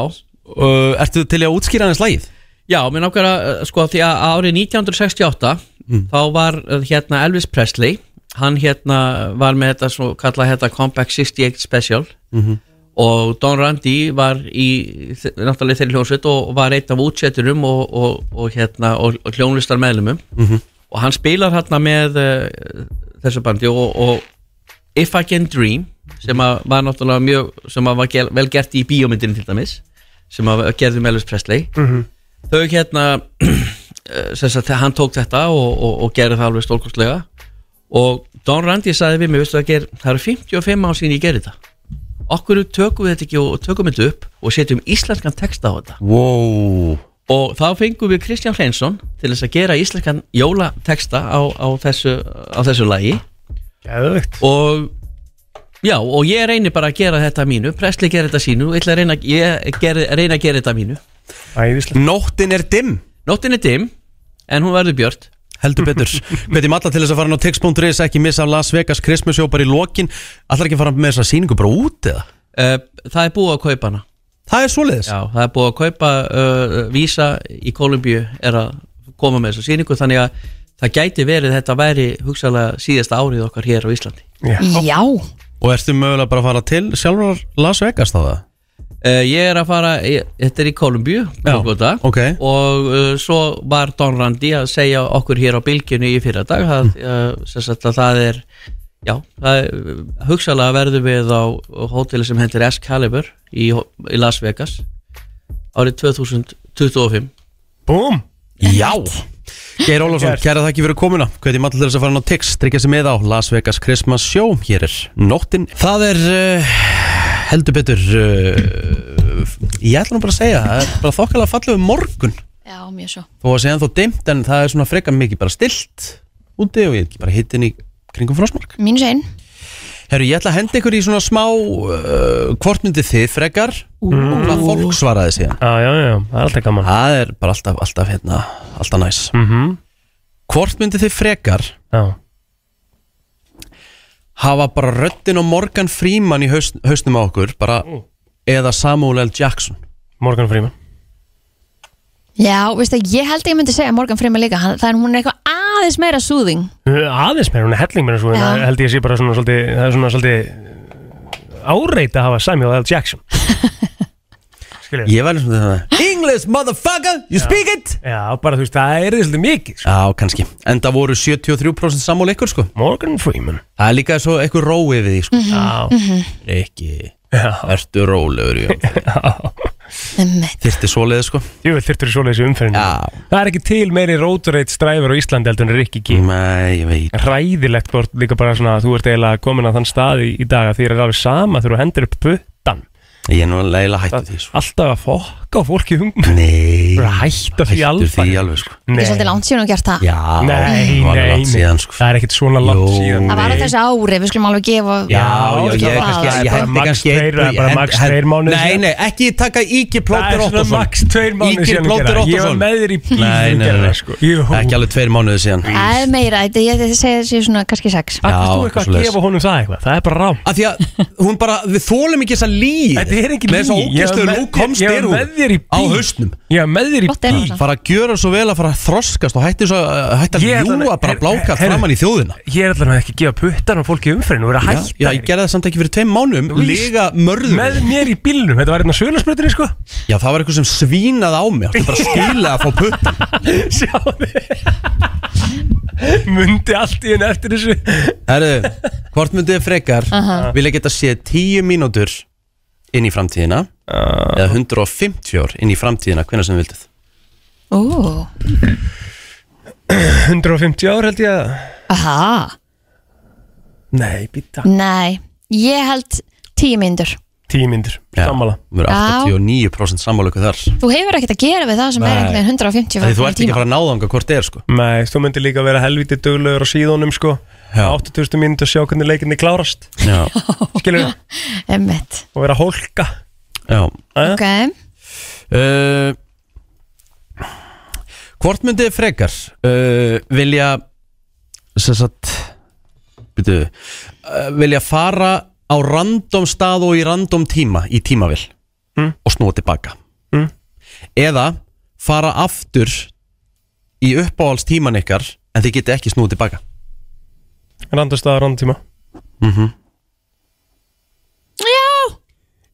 Uh, Ertu til í að útskýra hans lagið? Já, mér nákvæmlega, uh, sko, því að árið 1968 þá var uh, hérna Elvis Presley hann hérna var með þetta svo kallað hérna Comeback 68 Special. Mhm. Og Don Randy var í náttúrulega þeirri hljónsveit og var einn af útsetturum og, og, og hérna og, hljónlistar meðlumum Mhm. og hann spilar hérna með uh, þessu bandi og, og If I Can Dream sem var náttúrulega mjög sem var gel, vel gert í bíómyndinu til dæmis sem gerði með Elvis Presley Mhm. þau hérna sagt, hann tók þetta og, og, og gerði það alveg stólkostlega og Don Randy sagði við mig það, það eru 55 ár síðan ég gerði þetta okkur tökum við þetta ekki og tökum þetta upp og setjum íslenskan texta á þetta. Wow. og þá fengum við Kristján Hreinsson til þess að gera íslenskan jólateksta á, á, þessu, á þessu lagi. Geðvegt. og já, og ég reyni bara að gera þetta mínu. Presli gera þetta sínu, ég reyna, ég geri, reyna að gera þetta mínu. Æðislega. Nóttin er dimm. Nóttin er dimm, en hún verður björt Heldur betur. Hvetjum alla til þess að fara inn á tix.is ekki missa Las Vegas Christmas show bara í lokin. Allar ekki fara með þessa sýningu bara út eða? Uh, Það er búið að kaupa hana. Það er svoleiðis? Já, það er búið að kaupa uh, Vísa í Kolumbíu er að koma með þessa sýningu þannig að það gæti verið þetta væri hugsalega síðasta árið okkar hér á Íslandi. Já. Og ertu mögulega bara að fara til sjálfur Las Vegas þá það? Uh, ég er að fara, ég, þetta er í Kolumbíu Bogota, okay. og uh, svo var Don Randy að segja okkur hér á bylginu í fyrra dag að, uh, að það er já, það er, hugsalega verðum við á hóteli sem hendur Excalibur í, í Las Vegas árið 2025 Búm Já! Geir Ólafsson, kæra þakki fyrir komuna. Hvetjum alla til þess að fara inn á tix? Tryggja sig með á Las Vegas Christmas show. Hér er nóttin. Það er uh, heldur betur uh, Ég ætla nú bara að segja Það er bara þokkalega fallið um morgun. Já, mjög svo. Þó að segja ennþá dimmt En það er svona frekar mikið bara stilt Úti og ég er ekki bara hittin í kringum frostmark. Mínus einn Herru, ég ætla að henda ykkur í svona smá uh, Hvort myndið þið frekar Og hvað fólk svaraði síðan. Já, já, já, það er alltaf gaman. Það er bara alltaf, alltaf, hérna, alltaf næs. Mm -hmm. Hvort myndið þið frekar Já Hafa bara röddin og Morgan Freeman í haust, hausnum á okkur Bara, eða Samuel L. Jackson. Morgan Freeman. Já, veistu, ég held að ég myndi segja Morgan Freeman líka. Það er hún er eitthvað aðeins meira súðing Aðeins meira, hún er helling meira Já. það held ég að sé bara svona svolítið það er svona svolítið áreit að hafa Samuel L. Jackson Skilja. Ég var eins og það. English motherfucker, you speak it? Já, bara þú veist, það er svolítið mikið sko. Já, kannski. En það voru 73% sammál ykkur sko. Morgan Freeman. Það er líka svo eitthvað róið við því sko. Já. Mhm. Ekki Ertu rólegur, já. Þyrfti svoleiði sko. Jú, þyrftur í svoleiðis í umferðinu Já. Það er ekki til meiri róturreitt stræfur á Íslandi heldur en Rikki G. Nei, ég veit. Ræðilegt hvort líka bara svona að þú ert eiginlega komin að þann stað í, í dag að þér er alveg sama þegar þú hendur upp puttan Ég er nú leila hættu því sko. Alltaf að fokka á fólki hungum? Nei. Bara hætta því Hættu alveg því alveg sko. Ég er svolítið langt síðan og gert það. Já, Nei, nei, nei. síðan, sko. Það er ekkit svona langt Jú. síðan. Það var á þessu ári, við skulum alveg gefa Já, já, ég kannski, Það ég bara hendi kannski það er bara max tveir mánuðir Nei, nei, ekki taka Það Plóter er svona Óttarsson max tveir Ígir síðan að Plóter gera. Ég var Óttarsson með þér í bíl Nei, nei, það, Það ég ég Já, það Það. Ég ég þér í Á bíl. hausnum Ég var með þér í Gott er bíl það. Fara að gjöra svo vel að fara að þroskast Og hætti, svo, hætti að Ég ætla að- ljúa bara her- blákalt herru. framann í þjóðina Ég er allavega ekki að gefa puttan á fólki í umferðinu og vera Já, hætta já, ég gerði það samt ekki fyrir tveim mánum Lega mörður Með mér í bílnum, þetta var hérna sölarspröðinni sko Já, það var eitthvað sem svínaði á mig Þetta bara skila að fá puttan Mundi allt í henni eftir þessu Herðu, hvort myndið þið frekar Aha. Vilja geta séð 10 mínútur inn í framtíðina Eða 150 ár inn í framtíðina Hvenær sem þið vildið. Ú, 150 ár held ég að aha. Nei, býta Nei, ég held tíu myndur Tíu myndir, sammála. Mér er Já. 89% sammálöku þar. Þú hefur ekkert að gera við það sem er Nei. einhvern veginn 150 Því þú ert ekki að fara að náðanga hvort þið er sko. Nei, þú myndir líka vera helviti duglegur á síðunum sko. Já. 8000 mínútur að sjá hvernig leikinni klárast. Já, Skilur það? Emmitt Og vera að hólka já Æja. Ok, uh, Hvort myndið frekar uh, Vilja Sem sagt Byrju, uh, Vilja fara á random stað og í random tíma Í tímavill Mm. Og snúa tilbaka Mm. Eða fara aftur í uppáhaldstíman ykkar en þið getið ekki snúið tilbaka Randast að randtíma mm -hmm. Já,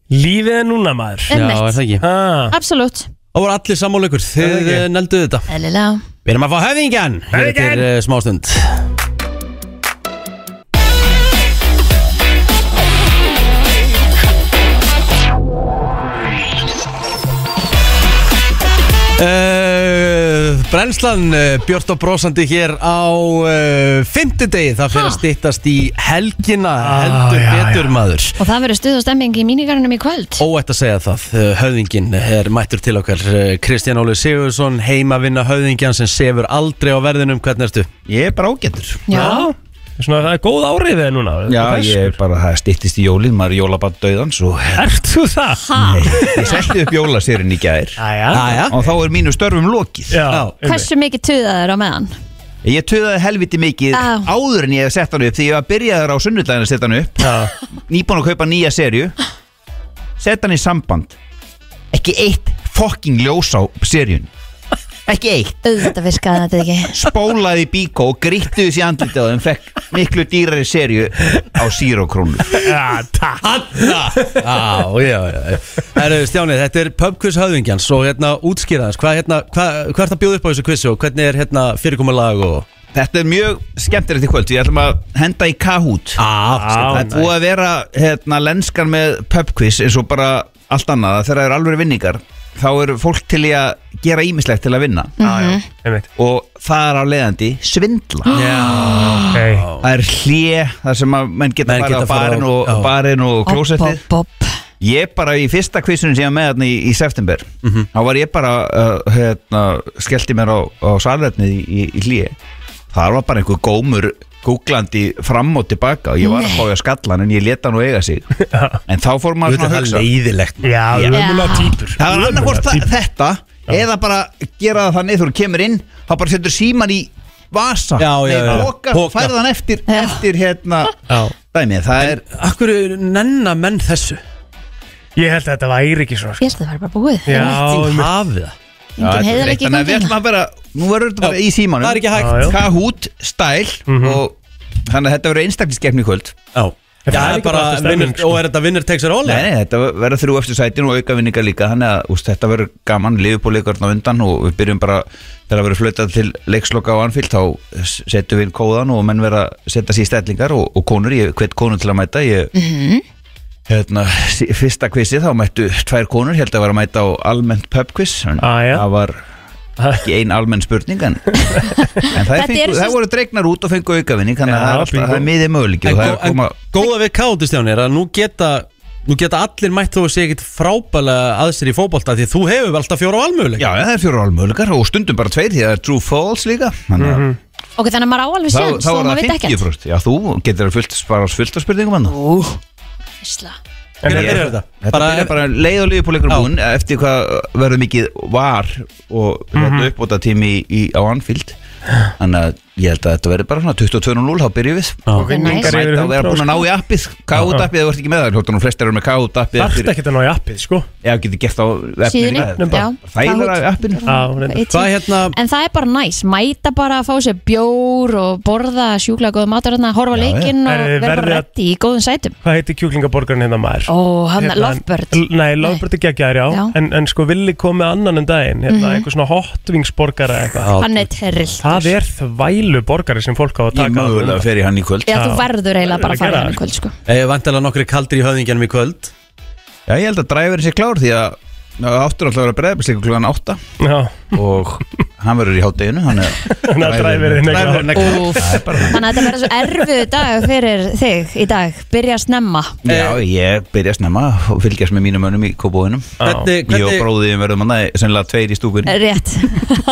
Lífið er núna maður. Já, er það ekki? Ah. absolutt. Það voru allir sammáleikur, þið eh, nelduðu þetta. Eðlilega. Við erum að fá höfðingjan Hér Höfðingjann! eftir uh, smástund Uh, brennslan uh, Björn og brósandi hér á uh, fymtudegi það fyrir að styttast í helgina. Heldur já, betur maður. Og það verður stuð og stemming í mínigarnum í kvöld. Óætt að segja það, uh, höfðingin er mættur til okkar. Kristján Óli Sigursson, heimavinna höfðingjan sem sefur aldrei á verðinum, hvernig ertu? Ég er bara ágættur Já, Svona það er góð áriðið núna Já, ég er bara, það styttist í jólin, maður er jólabann döðans og Ert þú það? ég setti upp jólasýrin í gær. Æja Jæja. og þá er mínu störfum lokið. Já, hversu mikið tuðaður á meðan? Ég töðaði helviti mikið Já. áður en ég hef sett hann upp því ég var byrjaður á sunnudaginn að setja hann upp. Já. nýbúin að kaupa nýja serju sett hann í samband. Ekki eitt fucking ljós á seríun ekki eitt. Auðvitað virkaði þetta ekki. Spólaði bíkó og grýttuði sér andlitið á þeim fekk miklu dýrari serju á zero krónu Já, takk! Já, já, já. Herru, Stjáni, þetta er pubquiz höfðingjans og hérna útskýraðans, hvað hérna, hvað, hvað er það bjóð upp á þessu quizu og hvernig er hérna fyrirkomulag og Þetta er mjög skemmtilegt í kvöld Við ætlum að henda í Kahoot. Ah, Það er búið að vera hérna, lenskan með pubquiz eins og bara allt annað þegar það eru alveg vinningar þá eru fólk til í að gera ímislegt til að vinna. Já, einmitt. Og það er á leiðandi svindla. Okay. Það er hlje þar sem að menn geta Menn farið geta á farið barinn á- og, já. barinn og klósettið. Bob, bob Ég bara í fyrsta quizunum sem ég var með hérna í, í september þá var ég bara uh, hérna, skellti mér á, á salvetnið í, í, í hlýi það var bara einhver gómur googlandi fram og tilbaka og ég var að fá ég að skalla hann en ég leta hann og eiga sig. En þá fór maður svona að hugsa. leiðilegt. Já, Já. ömulega týpur. Það var annarkvort þa- þetta eða bara gera það þannig þegar þú kemur inn þá bara setur síman í vasa. Já, já, já. Póka, Poka. færð hann eftir, Já. eftir hérna Já. dæmið, það er Akkur nenna menn þessu? Ég held að þetta væri ekki svona sko. Ég held að það var bara búið. Já, einmitt. Hafið það. Engin heiðarleiki í Þannig að við ætlum að vera Nú verður þetta bara í símanum. Það er ekki hægt. Já, já. Kahoot, stæl og þannig að þetta verður einstakliskeppni í kvöld Já, Já, það er bara sko. og er þetta vinnur takes it all? Nei, nei, þetta verður þrjú eftir sætin og auka vinningar líka Þannig að úst, þetta verður gaman Liðupóleikarn á undan og við byrjum bara Þegar það verður flautað til leiksloka á anfíld Þá setjum við inn kóðan og menn verða að setja sér í stellingar og, og konur Ég hvet konur til að mæta ég, hérna, sí- Fyrsta quizi þá mættu tvær konur Held að vera að mæta á almennt pub quiz en Ah. Það var ekki ein almenn spurning en, en það, fengu, það voru dregnar út og fengu aukavinning þannig að það er, það er miðið möguleiki En, það er en koma góða við káti Stjáni er að nú geta Nú geta allir mætt þó að sé ekkit frábælega að sér í fótbolta Því þú hefur vel alltaf fjóra valmöguleik Já, það er fjóra álmöguleikar og stundum bara tveir því að það er true false líka þannig að Ok, þannig að maður á alveg þá, séns þá og er maður það veit ekkert. 50% Já, þú getur fullt, bara fullt af spurningum hann Ísla. Ég- byrjar þetta? Þetta Bara- byrjar bara leið og liðupóleikur búin eftir hvað verður mikið var og mm. -hmm. uppbóta tími í, í, á Anfield þannig að ég held að þetta verður bara svona 22.0 þá byrjum við. Og vinningar yfir og vera búin að ná í appið. Káut appið, þú ert ekki með það Hljóttan og flestir eru með káut appið Þarft ekki að ná í appið, sko? Já, getur gert á Síðunni, já. Appinu. reyndar. Eitt Hvað sín. hérna En það er bara næs, mæta bara að fá sér bjór og borða sjúklega góða matur þarna, horfa leikinn og verði að- reddi í góðum sætum. Hvað heitir kjúklingaborgarinn hérna maður? Ó, hann Hérna, Lovebird. Nei, Lovebird hérna, þvælu borgari sem fólk á að Ég taka mögulega fer í hann í kvöld Já, þú Já. verður eiginlega bara að fara gera í kvöld sko. Ég vantilega nokkri kaldir í höfðingjanum í kvöld Já, ég held að dræfur sé klár því að það áttur alltaf að vera breiðabisleikur klugan 8 Já, og hann verður í hátteginu hann er að dræfirinn. Það Þannig að þetta verður svo erfiðu dag fyrir þig í dag. Byrja að snemma. Já, ég byrja snemma og fylgjast með mínum önum í Hvernig, Ég og bróðiðin verðum hann sennilega tveir í stúkunni. Rétt.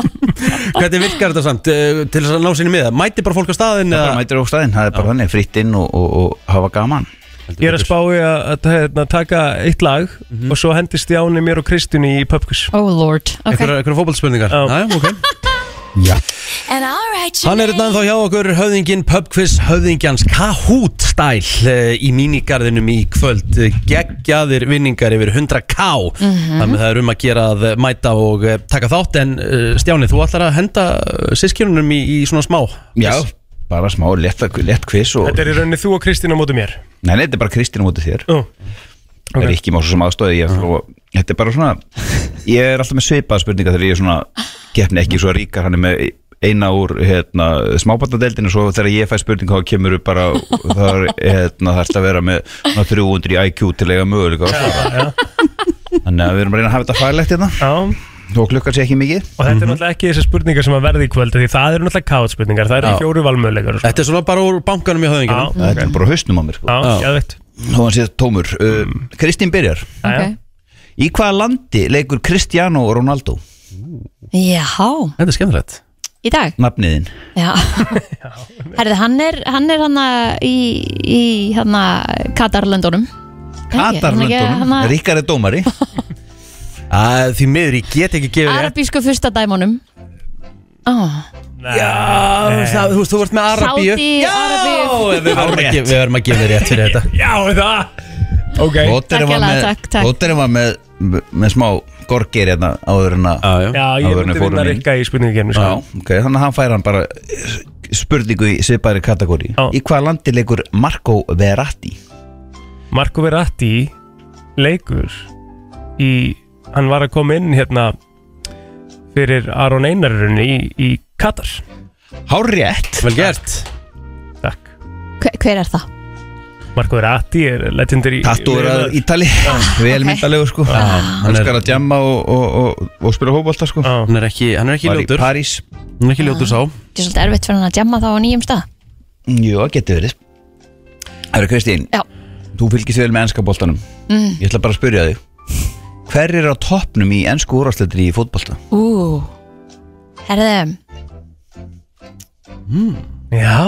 Hvernig virkar þetta samt uh, til þess að ná sinni miða? Mæti bara fólk á staðinn Það bara eða? mætir á staðinn, það er bara þannig fritt inn og, og, og hafa gaman Ég er að spá í að, að hérna, taka eitt lag Mhm. og svo hendi Stjáni mér og Kristjúni í pubquiz Oh lord. Okay. Einhverja einhverja fótballspurningar? Já. Já, ok. Já. Hann er hérna þá hjá okkur höfðingin Pubquiz höfðingjans Kahoot stæl uh, í mínigarðinum í kvöld. Eh, geggjaðir vinningar yfir 100k Mhm. þannig það er um að gera að mæta og uh, taka þátt. En uh, Stjáni þú ætlar að henda sískjörunum í, í svona smá Já, bara smá lett, lett quiz og... Þetta er í rauninni þú og Kristín á móti mér Nei, nei, þetta er bara Kristín á móti þér. Ó, Það er ekki má svo sem aðstóði ætla að- Þetta er bara svona Ég er alltaf með svipaða spurninga þegar ég er svona Keppni ekki svo ríkar, hann er með eina úr hérna, smábatadeldinu svo þegar ég fæ spurninga þá kemur upp bara það hérna, er að vera með svona 300 í IQ til eiga möguleika þannig að við erum að reyna að hafa þetta faglegt hérna. Já. Og klukkar sé ekki mikið. Og þetta er náttúrulega ekki þessar spurningar sem að verði í kvöld Því það eru náttúrulega kátt spurningar Það eru Já. fjóru valmöðleikar Þetta er svona bara úr bankanum í höfðingjum Já, Þetta er bara hausnum á mér sko. Já, geðveikt. Þá hann séð tómur. Uh, Kristín byrjar. Ok. Í hvaða landi leikur Cristiano Ronaldo? Já, Þetta er skemmtilegt. Í dag? Nafniðin Já, Herði, hann er hann er hann í, í hann Katarlöndunum. Katarlöndunum? Ríkar er dómari Að Því miður, ég get ekki gefið rétt. Arabísku fyrsta dæmonum oh. Já, það, þú veist, þú ert með Arabíu. Sádi, Já, Arabíu. Við verðum að gefa- við verðum að gefa þér rétt fyrir þetta. Já, það. Ok. Rótterinn var Takk með, hérlega, takk, takk. Rótterinn var með, með smá gorgir hérna áður en að Já, ég áður en myndi við fórum vinna inn. Rikka í spurningakefni Já, sko. ok, þannig að hann fær hann bara spurningu í svipaðri kategóri Í hvaða landi leikur Marco Verratti? Marco Verratti leikur í hann var að koma inn hérna fyrir Aron Einarurinn í, í Katar. Hár rétt. Vel gert. Takk. Hver, hver er það? Marco Verratti er legendary Tattu er að Ítali. Vel myndalegu sko. Hann er- skal að djamma og, og, og, og spila hópolta sko. Hann er ekki, hann er ekki Var í ljótur. París. Hann er ekki ljótur sá. Það er svolítið erfitt fyrir hann að jamma þá á nýjum stað. Jú, það getur verið. Það eru Kristín Já. Þú fylgist vel með ennska boltanum. Mm. Ég ætla bara að spyrja þig Hver er á toppnum í ennsku úrvarsleitri í fótbolta? Ú Herði, Já.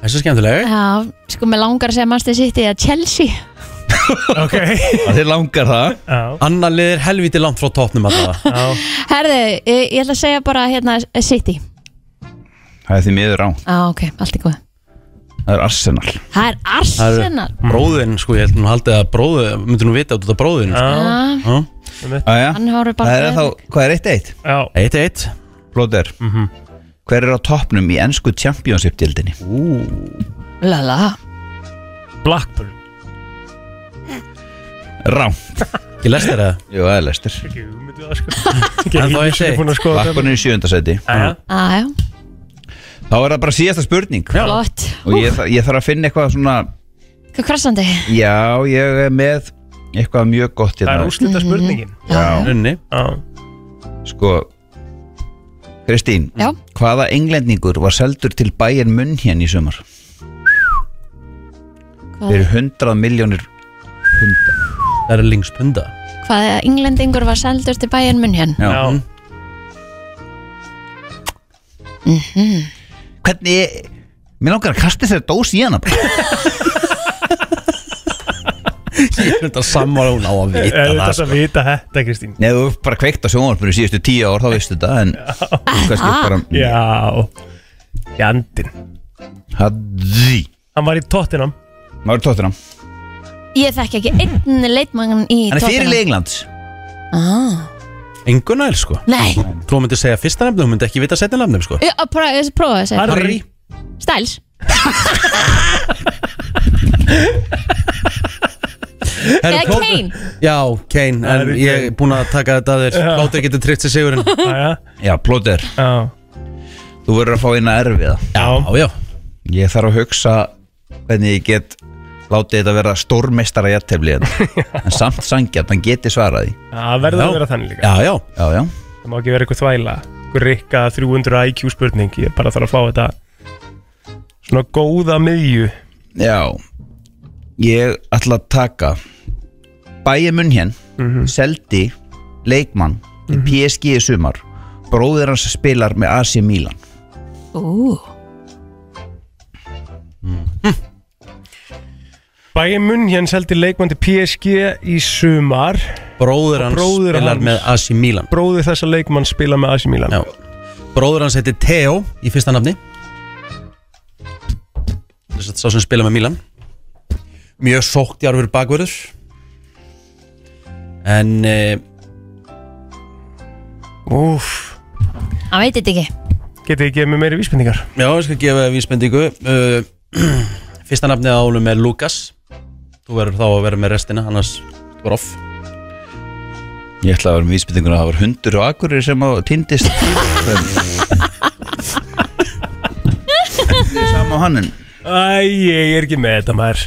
Þessi er skemmtileg. Já, sko með langar að segja Manchester City að Chelsea. Ok. Það er langar það. Já. Anna liðir helviti langt frá toppnum allavega. Já. Herði, ég, ég ætla að segja bara hérna City. Það er því miður á. Já, ok, allt í góð Það er Arsenal. Það er Arsenal? Bróðin, sko, ég held nú haldið að bróðu Myndir nú vita út af bróðin Já. Aja. Hann horfir bara Það er þá, hvað er 1-1? Já. 1-1 Blóður Hver er á toppnum í ennsku championship-dildinni? Lala. Blackburn. Rám. Ekki lestir það? Jú, það er lestir Ekki hugmyndu það sko. En þá er að skoða Blackburn er í sjöndasæti Jæja. Aðja, Þá er það bara síðasta spurning. Flott. Og ég, þa- ég þarf að finna eitthvað svona Hvað krassandi? Já, ég er með eitthvað mjög gott Það hérna er úrslita spurningin. Já, Unni. Já. Sko Kristín, Já. hvaða englendingur var seldur til bæinn munn hérna í sumar? Hvað, Fyrir 100 miljónir punda. Það er lingspunda hvað englendingur var seldur til bæjan munn hér? Já. Já. Mhm. Hvernig, mér langar að kasta þessari dós í hana bara. Ég er þetta sammála hún á að vita Er það þetta sko. að vita þetta Kristín? Nei, þú bara kveikt á sjónvarpinu síðustu tíu ár, þá veistu þetta En kannski bara Já Jandinn Haddi Hann var í Tottenham Maður tóttina Ég þekki ekki einn leitmann í Hann er fyrir. Englands ah. Engunæl, sko. Nei. Þú myndir segja fyrsta nefnum, þú myndir ekki vita setja nefnum, sko. Ég- að prófa ég prófa að segja. Harry. Styles. Herru, Eða próf- Kane. Já, Kane, en Harry ég er búin að taka þetta að þér. Já. Látur getur tryggt sér sigurinn. Jæja Já, plóter Já. Þú verður að fá eina erfiða. Já, já. Ég þarf að hugsa hvernig ég get látið þetta vera stórmeistara jættefli en samt sangjart, hann geti svaraði Það verður að vera þannig líka. Já, já Já, já. Það má ekki vera eitthvað þvæla. Eitthvað rikka 300 IQ spurning. Ég bara þarf að fá þetta Svona góða miðju. Já. Ég ætla að taka Bæja munn hér Mhm. seldi leikmann til PSG í sumar. Bróðir hans spilar með AC Milan. Ú Bæði munn hérna seldi leikmann til PSG í sumar. Bróður hans Bróðir spilar hans. með AC Milan. Bróðir þessa leikmann spila með AC Milan. Já. Bróður hans heiti Theo í fyrsta nafni. Þess að sá sem spila með Milan. Mjög sókt í árfur bakverður En uh, Úf Hann veit þetta ekki. Getið þið gefið mér meiri vísbendingar? Já, ég skal gefa vísbendingu. Uh, Fyrsta nafnið á álum er Lukas Þú verður þá að vera með restina Annars þú er off. Ég ætla að vera með vísbyttingun að það var hundur og akkurir sem á týndist. Sama á hann en Æ, ég er ekki með þetta maður.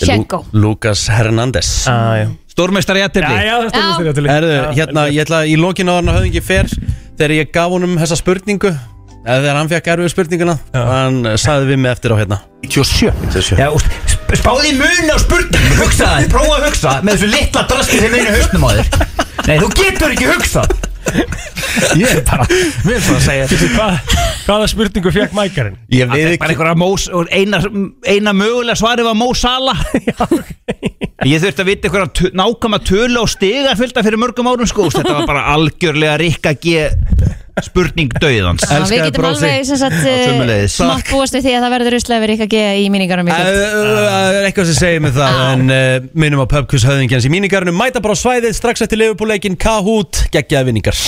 Tjekko. Lukas Hernández ah, Stórmeistar í aðtefli Já, já, það er jafntefli. Herðu, Já, hérna, ég ætla í lokin á hann að höfðingi fer Þegar ég gaf honum þessa spurningu Eða þegar hann fekk erfið spurninguna Hann saði við mig eftir á hérna. 97 Já, úst, spáði mun á spurning Hugsa það, prófa að hugsa með þessu litla drasti sem einu hausnum á þér. Nei, þú getur ekki hugsað. Ég er bara, við erum bara að segja Veitu hvað, hvaða spurningu fekk mækarinn? Ég Það er bara einhverja eina, eina mögulega svari var Mó Sala Ég þurfti að vita einhverja nákvæma tölu og stiga fylgta fyrir mörgum árum sko. Þetta var bara algjörlega Rikka G spurning döiðans Já, Við getum alveg sem sagt eh, Sömuleiðis. smátt búast við því að það verður uslega verið ekki í míningarum í Það kvöld er eitthvað sem segir mig það En uh, minnum á pubquiz höfðingjans í mínigarinu Mæta bara á svæðið strax eftir leifupúleikin Kahoot, geggjaði vinningar.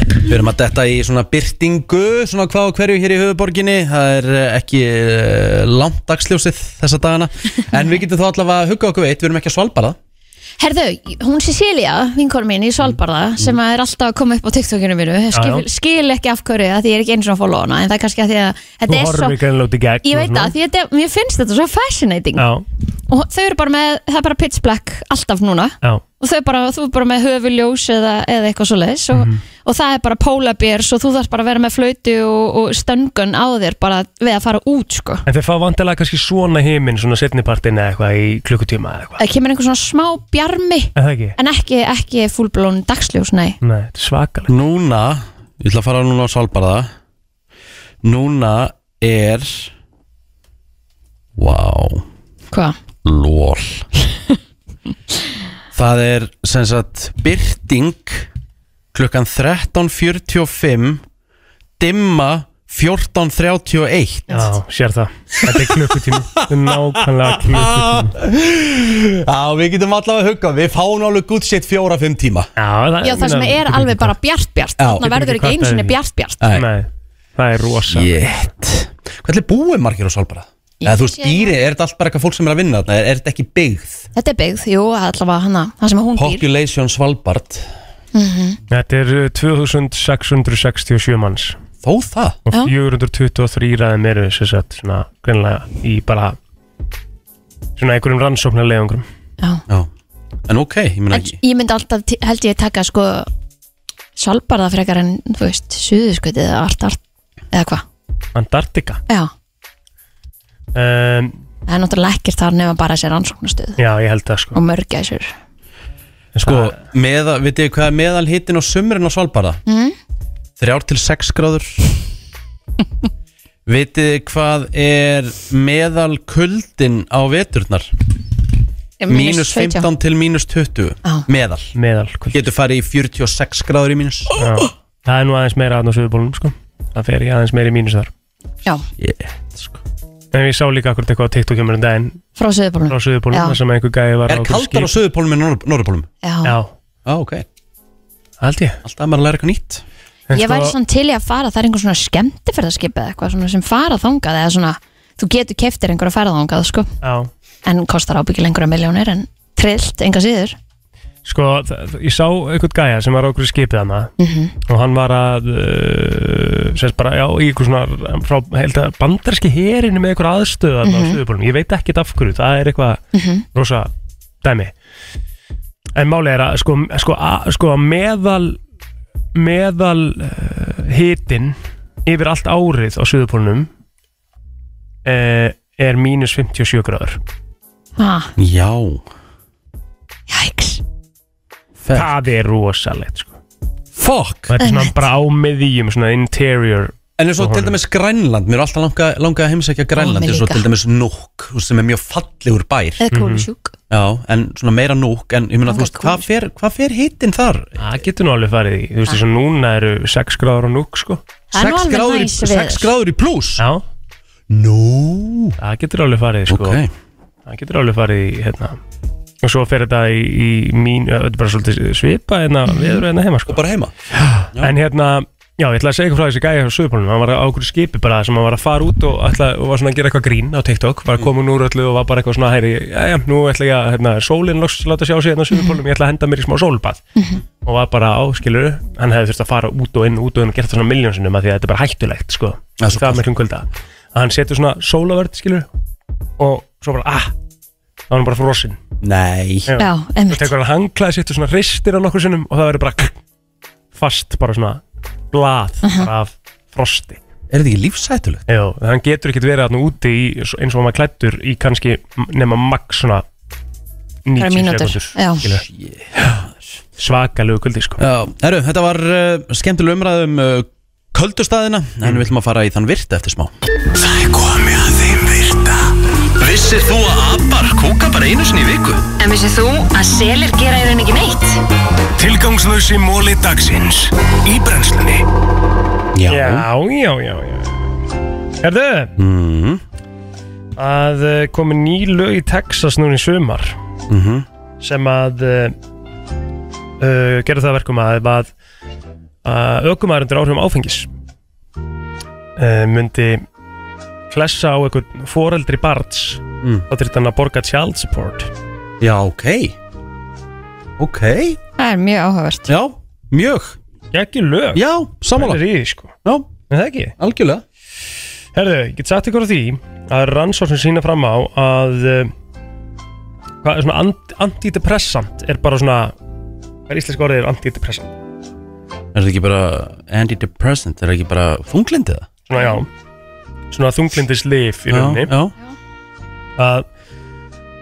Við erum að detta í svona byrtingu Svona hvað og hverju hér í höfuborginni Það er eh, ekki uh, langt dagsljósið þessa dagana. En við getum þá allavega að hugga okkur veit Við erum ekki að svalbara Herðu, hún Cecilia, vinkor mín í Svalbarða sem að er alltaf að koma upp á TikTokinu mínu skil, skil ekki af hverju að því ég er ekki eins og að followa hana en það er kannski að því að þetta Þú er horfir svo ekki ennlega út í gegn Ég veit það, því þetta, mér finnst þetta svo fascinating. Já, og þau eru bara með, það er bara pitch black alltaf núna. Já. Og þau bara, þú er bara með höfuljós eða, eða eitthvað svo leis og, Mhm. Og það er bara polar bears og þú þarf bara að vera með flautu og, og stöngun á þér bara við að fara út sko. En þeir fá vantilega kannski svona heiminn Svona setnipartin eða eitthvað í klukkutíma eða eitthvað? Það kemur einhver svona smá bjarmi. Er það ekki? en ekki, ekki fullblón dagsljós, nei. Nei, þetta er svakalega Núna, ég ætla að fara núna á svalbara Núna er Vá. Hvað? Lól Það er sem sagt byrting klukkan 13.45 dimma 14.31 Já, sér það. Þetta er klukkutíma nákvæmlega klukkutíma Já, við getum allavega að hugga Við fáum alveg good shit fjóra-fimm tíma. Já, það, Já, það sem er alveg bara bjart bjart. Já. þannig verður ekki einu sinni bjart bjart. Nei, það er rosa. Hvað er búið margir á Svalbara? Eða þú veist, dýri, er þetta allt bara eitthvað fólk sem er að vinna þarna? Er, er þetta ekki byggð? Þetta er byggð, jú, allavega hana það sem hún býr. Population Svalbard Mhm. Þetta er uh, 2667 manns. Þó það? Og Já. 423 ræðum eru sem sagt svona greinlega í bara svona einhverjum rannsóknarlegungrum Já. Já. En ok, ég meina En ekki ég myndi alltaf, t- held ég taka sko Svalbarða frekar en, þú veist, suðuskvötið eða allt, allt, eða hvað? Antartika Já, um, það er náttúrulega ekkert þar nefna bara sér rannsóknastuð Já, ég held það sko. Og mörgæsur Sko, meða, veitir þið hvað er meðal hittin á sumrin á Svalbara? mm? Þrjár til sex gráður Vitið þið hvað er meðal kuldin á veturnar? Mínus 15 til mínus 20 Já. Meðal Meðal Getur farið í 46 gráður í mínus Já, það er nú aðeins meira aðn á söðubólunum sko Það fer ég aðeins meira í mínus þar Já, yeah, sko. En ég sá líka akkur eitthvað á TikTok um daginn. Frá suðubólunum frá söðubólunum Já. þar sem einhver gæði var Er kaldar á söðupólum en norðupólum? Já. Já, Já, ok. Held ég. Alltaf er maður að læra eitthvað nýtt. En Ég sko- væri svona til í að fara, það er einhver svona skemmtifærðarskip eða eitthvað svona sem fara þangað eða svona, þú getur keftir einhverja ferðangað sko, Já, en kostar ábyggilega einhverja miljónir en trillt, enga síður sko, ég sá einhvern gæja sem var á okkur skipið hana Mhm. og hann var að uh, sérst bara, já, í einhver svona frá, held að bandarski herinu með einhver aðstöð mm Mhm. á söðubólunum, ég veit ekkert af hverju það er eitthvað Mhm. rosa dæmi en máli er að sko, sko, að, sko meðal meðal uh, hitin yfir allt árið á söðupólunum uh, er mínus 57 gráður ah, Já Jæks það er rosalegt sko. Fuck. Þetta er svona bara á miðjum svona interior En eins og til dæmis Grænland, mér er alltaf langa, langa að heimsækja Grænland eins og til dæmis Núk, sem er mjög fallegur bær. Eða kólusjúk Já, en svona meira Núk, en ég meina, þú veist, hvað fer, hvað fer hittin þar? það getur nú alveg farið í þú veist þess að núna eru 6 gráður á núk sko. Það er nú 6 alveg gráður, í, næs veður. 6 gráður í pluss Já. Nú. Það getur alveg farið sko. Það getur alveg farið í hérna Og svo fer þetta í, í mín Þetta er bara svolítið svipa hérna Viður hérna heima sko. Og bara heima. En hérna Já, ég ætla að segja eitthvað frá þessi gæja á Suðupólunum hann var á okkur skipi bara sem hann var að fara út og, ætla, og var svona að gera eitthvað grín á TikTok. Var komin úr öllu og var bara eitthvað svona hæri já, já, nú ætla ég að, hérna, sólinn loks láta sjá sig hérna á Suðupólunum, ég ætla að henda mér í smá sólbað. Og var bara áskilur hann hefði þurft að fara út og inn, út og inn og gert það svona miljónsinnum að því að þetta er bara hættulegt sko, Ja, það er miklum kvölda að hann setur svona sólavörd skilur og svo bara, ah. Þá er hann bara frosinn Nei. Já, og einmitt. Tekur hann hangklæði sitt og svona ristir á nokkur sinnum og það verður bara fast bara svona blað bara af frosti. Er þetta ekki lífsættulegt? Já, hann getur ekkert verið þarna úti í, eins og hann var klættur í kannski nema max svona 90 Bara mínútur, sekundur já. skilur. svakalegu kuldi sko. Já, herru, þetta var uh, skemmtileg umræð um uh, köldustæðina En við ætlum að fara í þann virta eftir smá. Það er komið að þeim Vissir þú að abar kúka bara einu sinni í viku? En vissið þú að selir gera í raun ekki neitt? Tilgangslösi móli dagsins Í brennslunni Já Já, já, já, já Herðu mm. að uh, komi ný lög í Texas núna í sumar Mm sem að uh, uh, gera það að verkum að að, að aukumæður undir áhrifum áfengis uh, myndi klessa á einhvern foreldri barns. Mm. þá þurfti hann að borga child support. Já, ok. Ok. Það er mjög áhugavert. Já, mjög. Ekki lög. Já, sammála. Það er í því sko. Já, Er það ekki? algjörlega. Herðu, ég get sagt ykkur á því að rannsókn sem sína fram á að uh, hvað er svona ant antidepressant er bara svona hvað er íslenska orðið er antidepressant? Er þetta ekki bara antidepressant? Er þetta ekki bara þunglindið það? Svona já svona þunglindis lif í Já, rauninni. já. að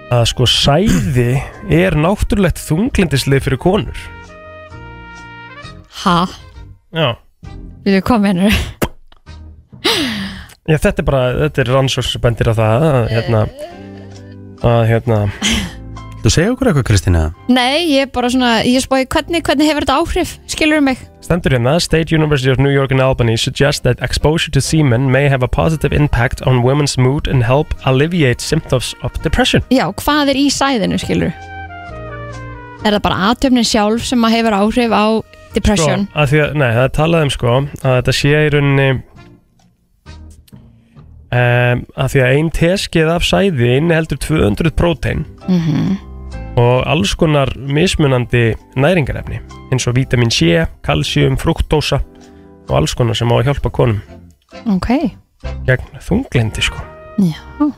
að sko sæði er náttúrulegt þunglindislið fyrir konur. Ha? Já. Við komum hennur Já, þetta er bara, þetta er rannsókn sem bendir á það að hérna að hérna. Þú segja okkur eitthvað Kristína? Nei, ég er bara svona, ég spói hvernig, hvernig hefur þetta áhrif, skilur mig Stendur hérna, State University of New York and Albany suggests that exposure to semen may have a positive impact on women's mood and help alleviate symptoms of depression. Já, hvað er í sæðinu, skilur Er það bara aðtöfnin sjálf sem að hefur áhrif á depression? Sko, að því að, nei, það er talað um sko að þetta sé í rauninni um, að því að ein teskið af sæði inniheldur 200 prótein Mhm. Og alls konar mismunandi næringarefni eins og vítamin C, kalsium, fruktósa og alls konar sem á að hjálpa konum. Ok, gegn þunglindi sko. Já. Svo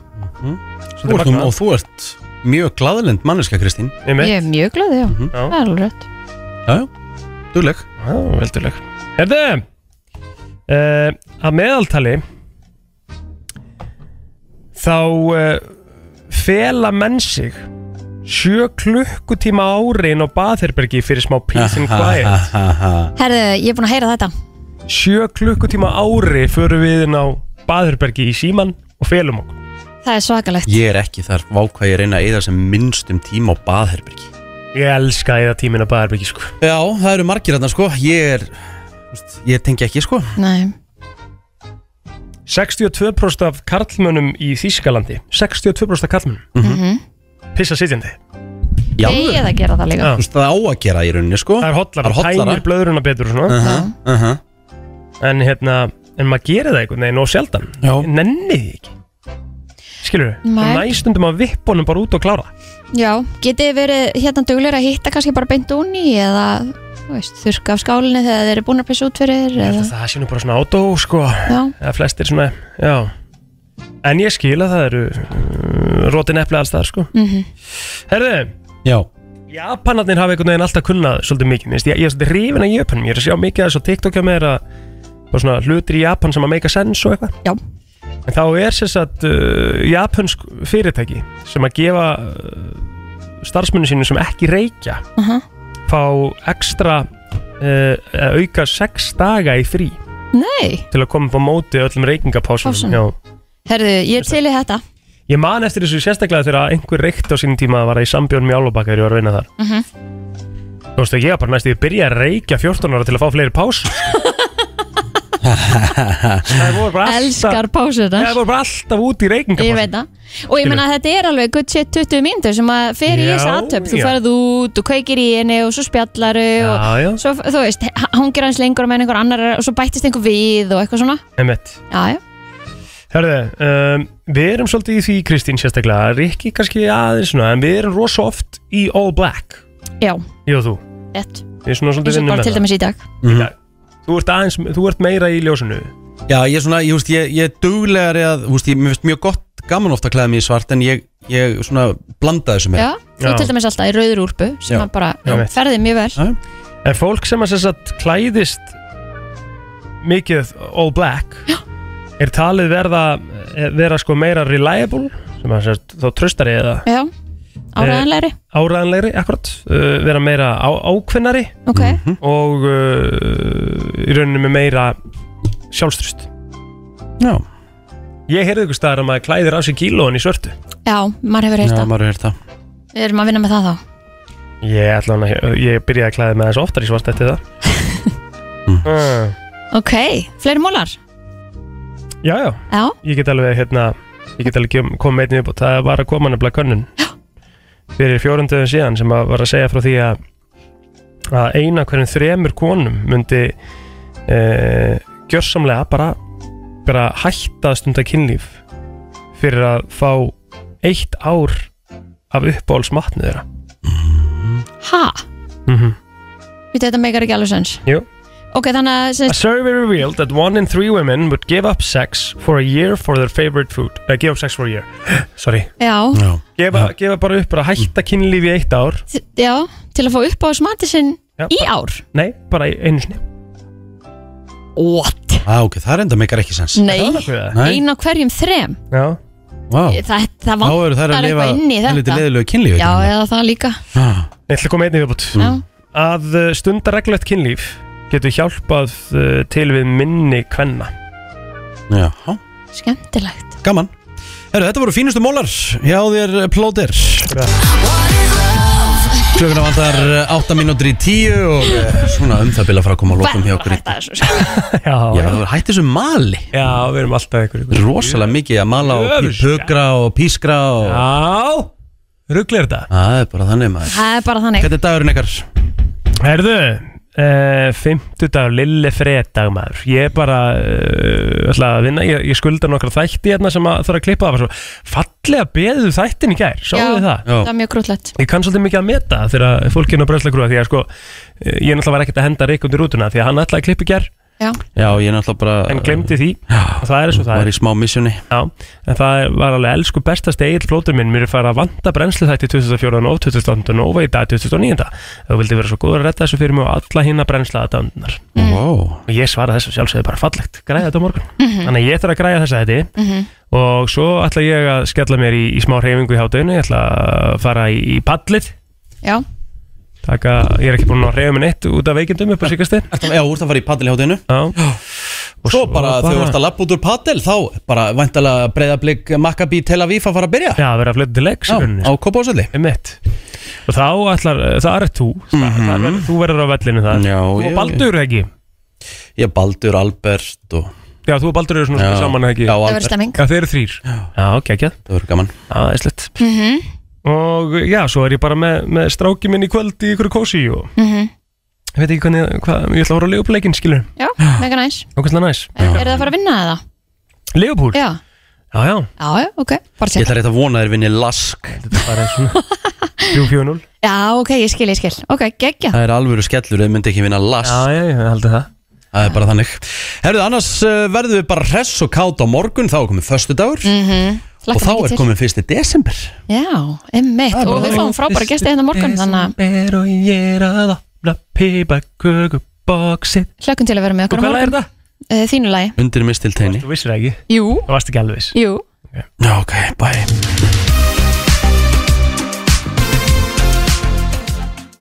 Þú þetta ert, er og þú ert mjög glaðlind manneska Kristín. Einmitt. Ég er mjög glöð, já, Já. það er alveg rétt. Já, já, dugleg. Já, velduleg. Herðu uh, Að meðaltali Þá uh, Fela menn sig Sjö klukkutíma á ári inn á baðherbergi fyrir smá peace and quiet Herðu, ég er búin að heyra þetta. Sjö klukkutíma ári Förum við inn á baðherbergi í síman Og felum okkur. Það er svakalegt. Ég er ekki þar, vákvað ég reyna að eyða sem minnstum tíma á baðherbergi. Ég elska eða tíminn á baðherbergi sko. Já, það eru margir þarna sko. Ég er, þú veist, ég tengi ekki sko. Nei. 62% af karlmönnum í Þískalandi 62% af karlmönnum. Mhm. Pissa sitjandi. Ég er að gera það líka? Já. Þú veist, það á að gera í rauninni sko. Það er hotlara, Það er tæmir blöðruna betur og svona. Uh -huh, uh -huh. En hérna, en maður gerir það einhvern veginn og sjaldan. Já. Nenni því ekki? Skilur við, Nei. næstundum að vippunum bara út og klára Já, getið þið verið hérna duglir að hitta kannski bara beint úni eða, þú veist, þurrka af skálinni þegar þeir eru búin að pissa út fyrir Ég held eða, að það sé nú bara svona átó sko. Já. Eða flestir svona, já. En ég skil að það eru uh, Rótin epli alls það sko Mhm. Herðu, Já Japanarnir hafa einhvern veginn alltaf kunnað svolítið mikið Vist, ég, ég er svolítið hrifin af Japanum Ég er að sjá mikið af þessu á TikTok hjá mér að bara svona hlutir í Japan sem að make a sense og eitthvað Já. En þá er sér satt uh, japansk fyrirtæki sem að gefa uh, starfsmunni sínu sem ekki reykja Aha. fá ekstra uh, að auka sex daga í frí Nei, til að koma upp á móti öllum reykingapásum Pásum. Já. herðu, ég er til í þetta Ég man eftir þessu sérstaklega þegar einhver reykt á sínum tíma að var í sambjörnum í Álfabakka þegar ég var að vinna þar. Mhm. Þú veist að ég var bara næstu að byrja að reykja 14 ára til að fá fleiri pásur Það voru bara alltaf Elskar pásunar Það voru bara alltaf út í Ég reykingapásu veit það. Og ég menna að þetta er alveg good shit 20 mínútur sem að fer í Já, þess aðtöp Þú já. ferð út og kveikir í henni og svo spjallaru og Já, já. svo, þú veist, hangir hans lengur með einhver annar og svo bættist einhver við og eitthvað svona. Emmett Já, já, Hörðu, um, við erum svolítið í því Kristín sérstaklega, Rikki kannski aðeins svona, en við erum rosa oft í all black. Já, Ég og þú. Rétt. Við erum svona eins svolítið og vinnum bara með til það dæmis í dag. Mm Þú ert aðeins, þú ert meira í ljósinu. Já, ég er svona, ég, veist, ég, ég er duglegari að, þú veist, ég, mér finnst mjög gott gaman ofta að klæða mig í svart en ég, ég svona blanda þessu með Já, þú til dæmis alltaf í rauður úrpu sem Já. að bara Já, ferði mjög vel. En fólk sem að að klæðist mikið all black? Já. Er talið verða eh, vera sko meira reliable sem að sérst, þá tröstari eða? Já, áræðanlegri áræðanlegri, akkurat. Uh, vera meira á, ákveðnari. Ok, og uh, í rauninni með meira sjálfstrust Já. Ég heyrði ykkur staðar að maður klæðir á sig kílóin í svörtu. Já, maður hefur heyrt það. maður hefur heyrt það. Við erum að vinna með það þá? Ég, ætla hana, ég byrjaði að klæða með þessu oftar í svart eftir það. Mm. Ok, fleiri mólar Já, já, Já, ég get alveg hérna, ég get alveg komið með einnig upp og það var að koma nefnilega könnun fyrir fjórundöðum síðan sem að var að segja frá því að að eina hverjum þremur konum myndi e, gjörsamlega bara, bara hætta að stunda kynlíf fyrir að fá eitt ár af uppáhaldsmatnið þeirra. Ha, mm -hmm. þetta meikar ekki alveg sens. Jú Ok, þannig að A sem, survey revealed that one in three women would give up sex for a year for their favorite food. Uh, give up sex for a year. Sorry. Já, Gefa, gefa bara upp, bara hætta kynlífi í eitt ár. já, til að fá upp á smati sinn Já, í ár Nei, bara í einu sinni. What? ah, ok, það reyndar meikar ekki sens Nei, Nei. ein á hverjum þrem Já wow. Það, það Þá eru þær að vantar lifa eitthvað inn í helviti þetta leiðilegu kynlífi, Já, eða það líka Ég ætla að koma einnig viðbútt. Já. Að uh, stunda reglulegt kynlíf getur hjálpað uh, til við minni kvenna. Já, Skemmtilegt. Gaman. Heru, Þetta voru fínustu mólar. Hjá þér plóter. Klukkan vandar 8 mínútur í 10 og eh, svona um það bila að fara að koma að lokum hjá okkur í Já, Já, það hætti þessu mali. Já, við erum alltaf ykkur, ykkur. Rosalega mikið að mala og pí- pukra og pískra og... Já, rugglir þetta? Það er bara þannig maður. Það er bara þannig. Hvernig er dagurinn ykkar? Herðu, uh, fimmtudag, lille fredag maður. Ég er bara uh, ætla að vinna, ég, ég skulda nokkra þætti hérna sem að þarf að klippa það fallega beðið þættin í gær, sáðu þið það? það er mjög grútlegt Ég kann svolítið mikið að meta þegar fólk er á bröðslagrúa því að sko, eh, ég náttúrulega var ekkert að henda Rik undir rútuna því að hann ætlaði að klippa í gær Já, Já, ég er náttúrulega bara en glemdi því. Og það er eins og það Var er. í smá missjoni Já, en það var alveg elsku bestast eigin flótur minn, mér er farið að vanta brennslu þætti 2004 og 2008 og í dag 2009 þú vildi vera svo góður að redda þessu fyrir mig og alla hinn að brennsla þetta undunar wow. og ég svara þessu sjálfsögðu bara fallegt. Græða þetta á morgun, Mhm. þannig að ég þarf að græða þessa þetta Mhm. og svo ætla ég að skella mér í, í smá reyfingu í hátauinu, ég ætla að fara í, í pallið. Já, taka, ég er ekki búin að reyfa mig neitt út af veikindum upp á síkasti Já, úr það að fara í Já. Og svo bara þegar þú ert að lappa út úr padel þá bara væntalega breyðablík Maccabi Tel Aviv að fara að byrja. Já, að vera að flytta til leiks Já, á Kópásöldi Einmitt. Og þá ætlar, það er þú. Mm -hmm. Þú verður á vellinu þar. Mhm. Já, og Baldur ekki? Ég Baldur, Albert og Já, þú og Baldur eru svona Já. saman ekki? Já, það Albert. verður Já, þeir eru þrýr Já, geggjað. Það verður gaman Og já, svo er ég bara með, með stráki minn í kvöld í ykkur kósi og mhm. ég veit ekki hvernig, hvað, ég ætla að voru að leifupleikin, skilur Já, mega næs. Ókvæmstlega næs. Er það að fara að vinna eða? Leifupúl? Já, Já, já. Já, já, ok Bara Ég sér ætla rétt að vona þér vinni lask. Þetta er bara svona 3-4-0 Já, ok, ég skil, ég skil. Ok, geggja. Það er alvöru skellur, þau myndi ekki vinna lask. Já, já, ég held að það. Það er bara þannig. Herðu, annars uh, verðum við bara hress og kátt á morgun Þá er komið föstu dagur Mhm, Og þá er til. komið fyrsti desember. Já, emmitt Og við fáum frábæra gesti hérna morgun Þannig að og ég að opna pipakökuboxið hlökkum til að vera með Og okkur á hvað er það? Eh, Þínu lagi. Undir mistilteini Þú vissir ekki? Jú, Þú varst ekki alveg viss. Jú. Já, ok, bye